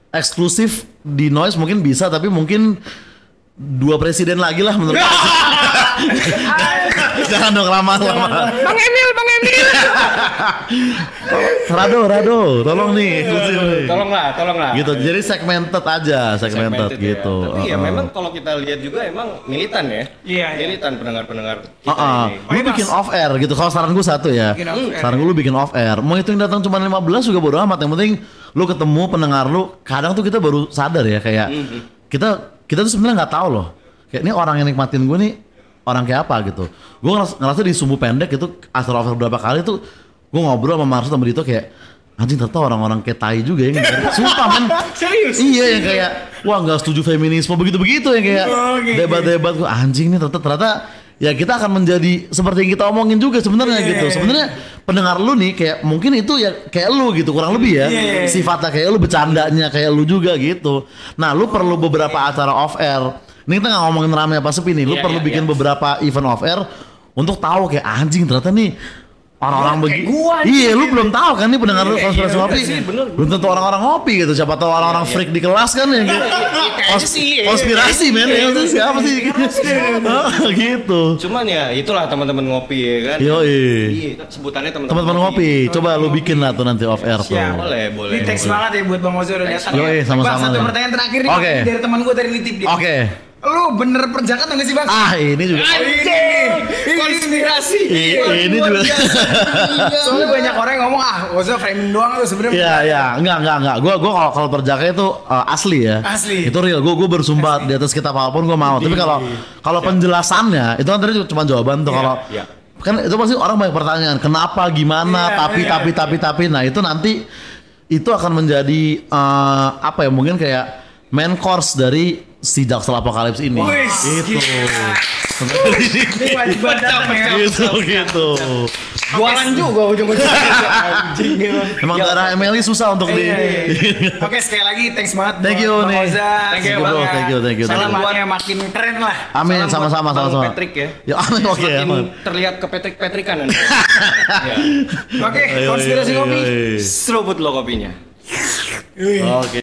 eksklusif di noise mungkin bisa tapi mungkin dua presiden lagi lah menurut Jangan dong lama-lama.
bang Emil, bang Emil.
Rado, Rado, tolong nih. eksklusif nih.
tolonglah, tolonglah.
gitu jadi segmented aja segmented,
Segmented ya.
gitu
Tapi ya memang kalau kita lihat juga emang militan ya.
Iya, iya.
Militan pendengar-pendengar kita
Uh-uh.
ini.
lu bikin off air gitu kalau saran gue satu ya saran gue lu bikin off air mau itu yang datang cuma 15 juga bodo amat yang penting lu ketemu pendengar lu kadang tuh kita baru sadar ya kayak
Mm-hmm.
kita kita tuh sebenarnya nggak tahu loh kayak ini orang yang nikmatin gue nih orang kayak apa gitu gue ngerasa, ngerasa di sumbu pendek itu off air beberapa kali tuh gue ngobrol sama Marsu sama Dito kayak anjing ternyata orang-orang kayak tai juga ya yang sumpah men
Serius?
Iya yang kayak wah nggak setuju feminisme begitu-begitu yang kayak
Oh,
debat-debat gua anjing nih ternyata ternyata ya kita akan menjadi seperti yang kita omongin juga sebenarnya
Iya,
gitu.
iya,
Sebenarnya pendengar lu nih kayak mungkin itu ya kayak lu gitu kurang lebih ya.
Iya, iya, iya.
Sifatnya kayak lu bercandanya kayak lu juga gitu. Nah, lu perlu beberapa acara off air. Ini kita nggak ngomongin rame apa sepi nih. Lu
Iya,
perlu
iya,
bikin
iya.
beberapa event off air untuk tahu kayak anjing ternyata nih orang-orang
gua nih.
Iya, lu belum tahu kan nih pendengar lu
Iya,
konspirasi
iya,
ngopi. Belum tentu orang-orang ngopi gitu. Siapa tahu orang-orang freak di kelas kan yang
iya.
konspirasi men ya maksudnya siapa sih gitu
Cuman ya itulah teman-teman ngopi ya kan. Iya, sebutannya teman-teman
teman-teman ngopi coba lu bikin lah tuh nanti off air tuh
Siap.
Boleh, boleh.
Ini teks banget ya buat Bang Ozo udah datang.
Yoi,
ya.
sama-sama
satu pertanyaan terakhir nih
Oke.
dari teman gue dari Litip dia.
oke
Lu bener perjaka atau nggak sih Bang?
ah ini juga
Anjing!
Konspirasi.
Ini
biasa.
juga
Soalnya banyak orang yang ngomong ah Ozo framing doang tuh sebenarnya.
Iya iya enggak enggak enggak gua gua kalau kalau perjaka itu uh, asli ya
Asli.
itu real gua gua bersumpah di atas kitab apa pun gua mau tapi kalau kalau penjelasannya itu kan tadi cuma jawaban tuh kalau
iya.
kan itu pasti orang banyak pertanyaan kenapa gimana
Iya,
tapi
iya,
tapi tapi tapi nah itu nanti itu akan menjadi eh, apa ya mungkin kayak main course dari si Jaksel Apokalips ini
Wis,
itu.
Ini ya.
gitu gitu
Jualan juga ujung-ujungnya. Anjing emang.
emang darah Emily susah untuk di
Iya, iya. Oke sekali lagi thanks banget
Thank
buat
you nih.
Thank you,
bro. Thank you, thank you, thank you.
Selamatnya makin keren lah.
Amin
Salam
sama-sama
buat
sama-sama
Patrick ya.
ya amin oke
Makin terlihat kepetrik-petrikan nanti. Ya.
Oke, konspirasi kopi.
Seruput lo kopinya.
Oke.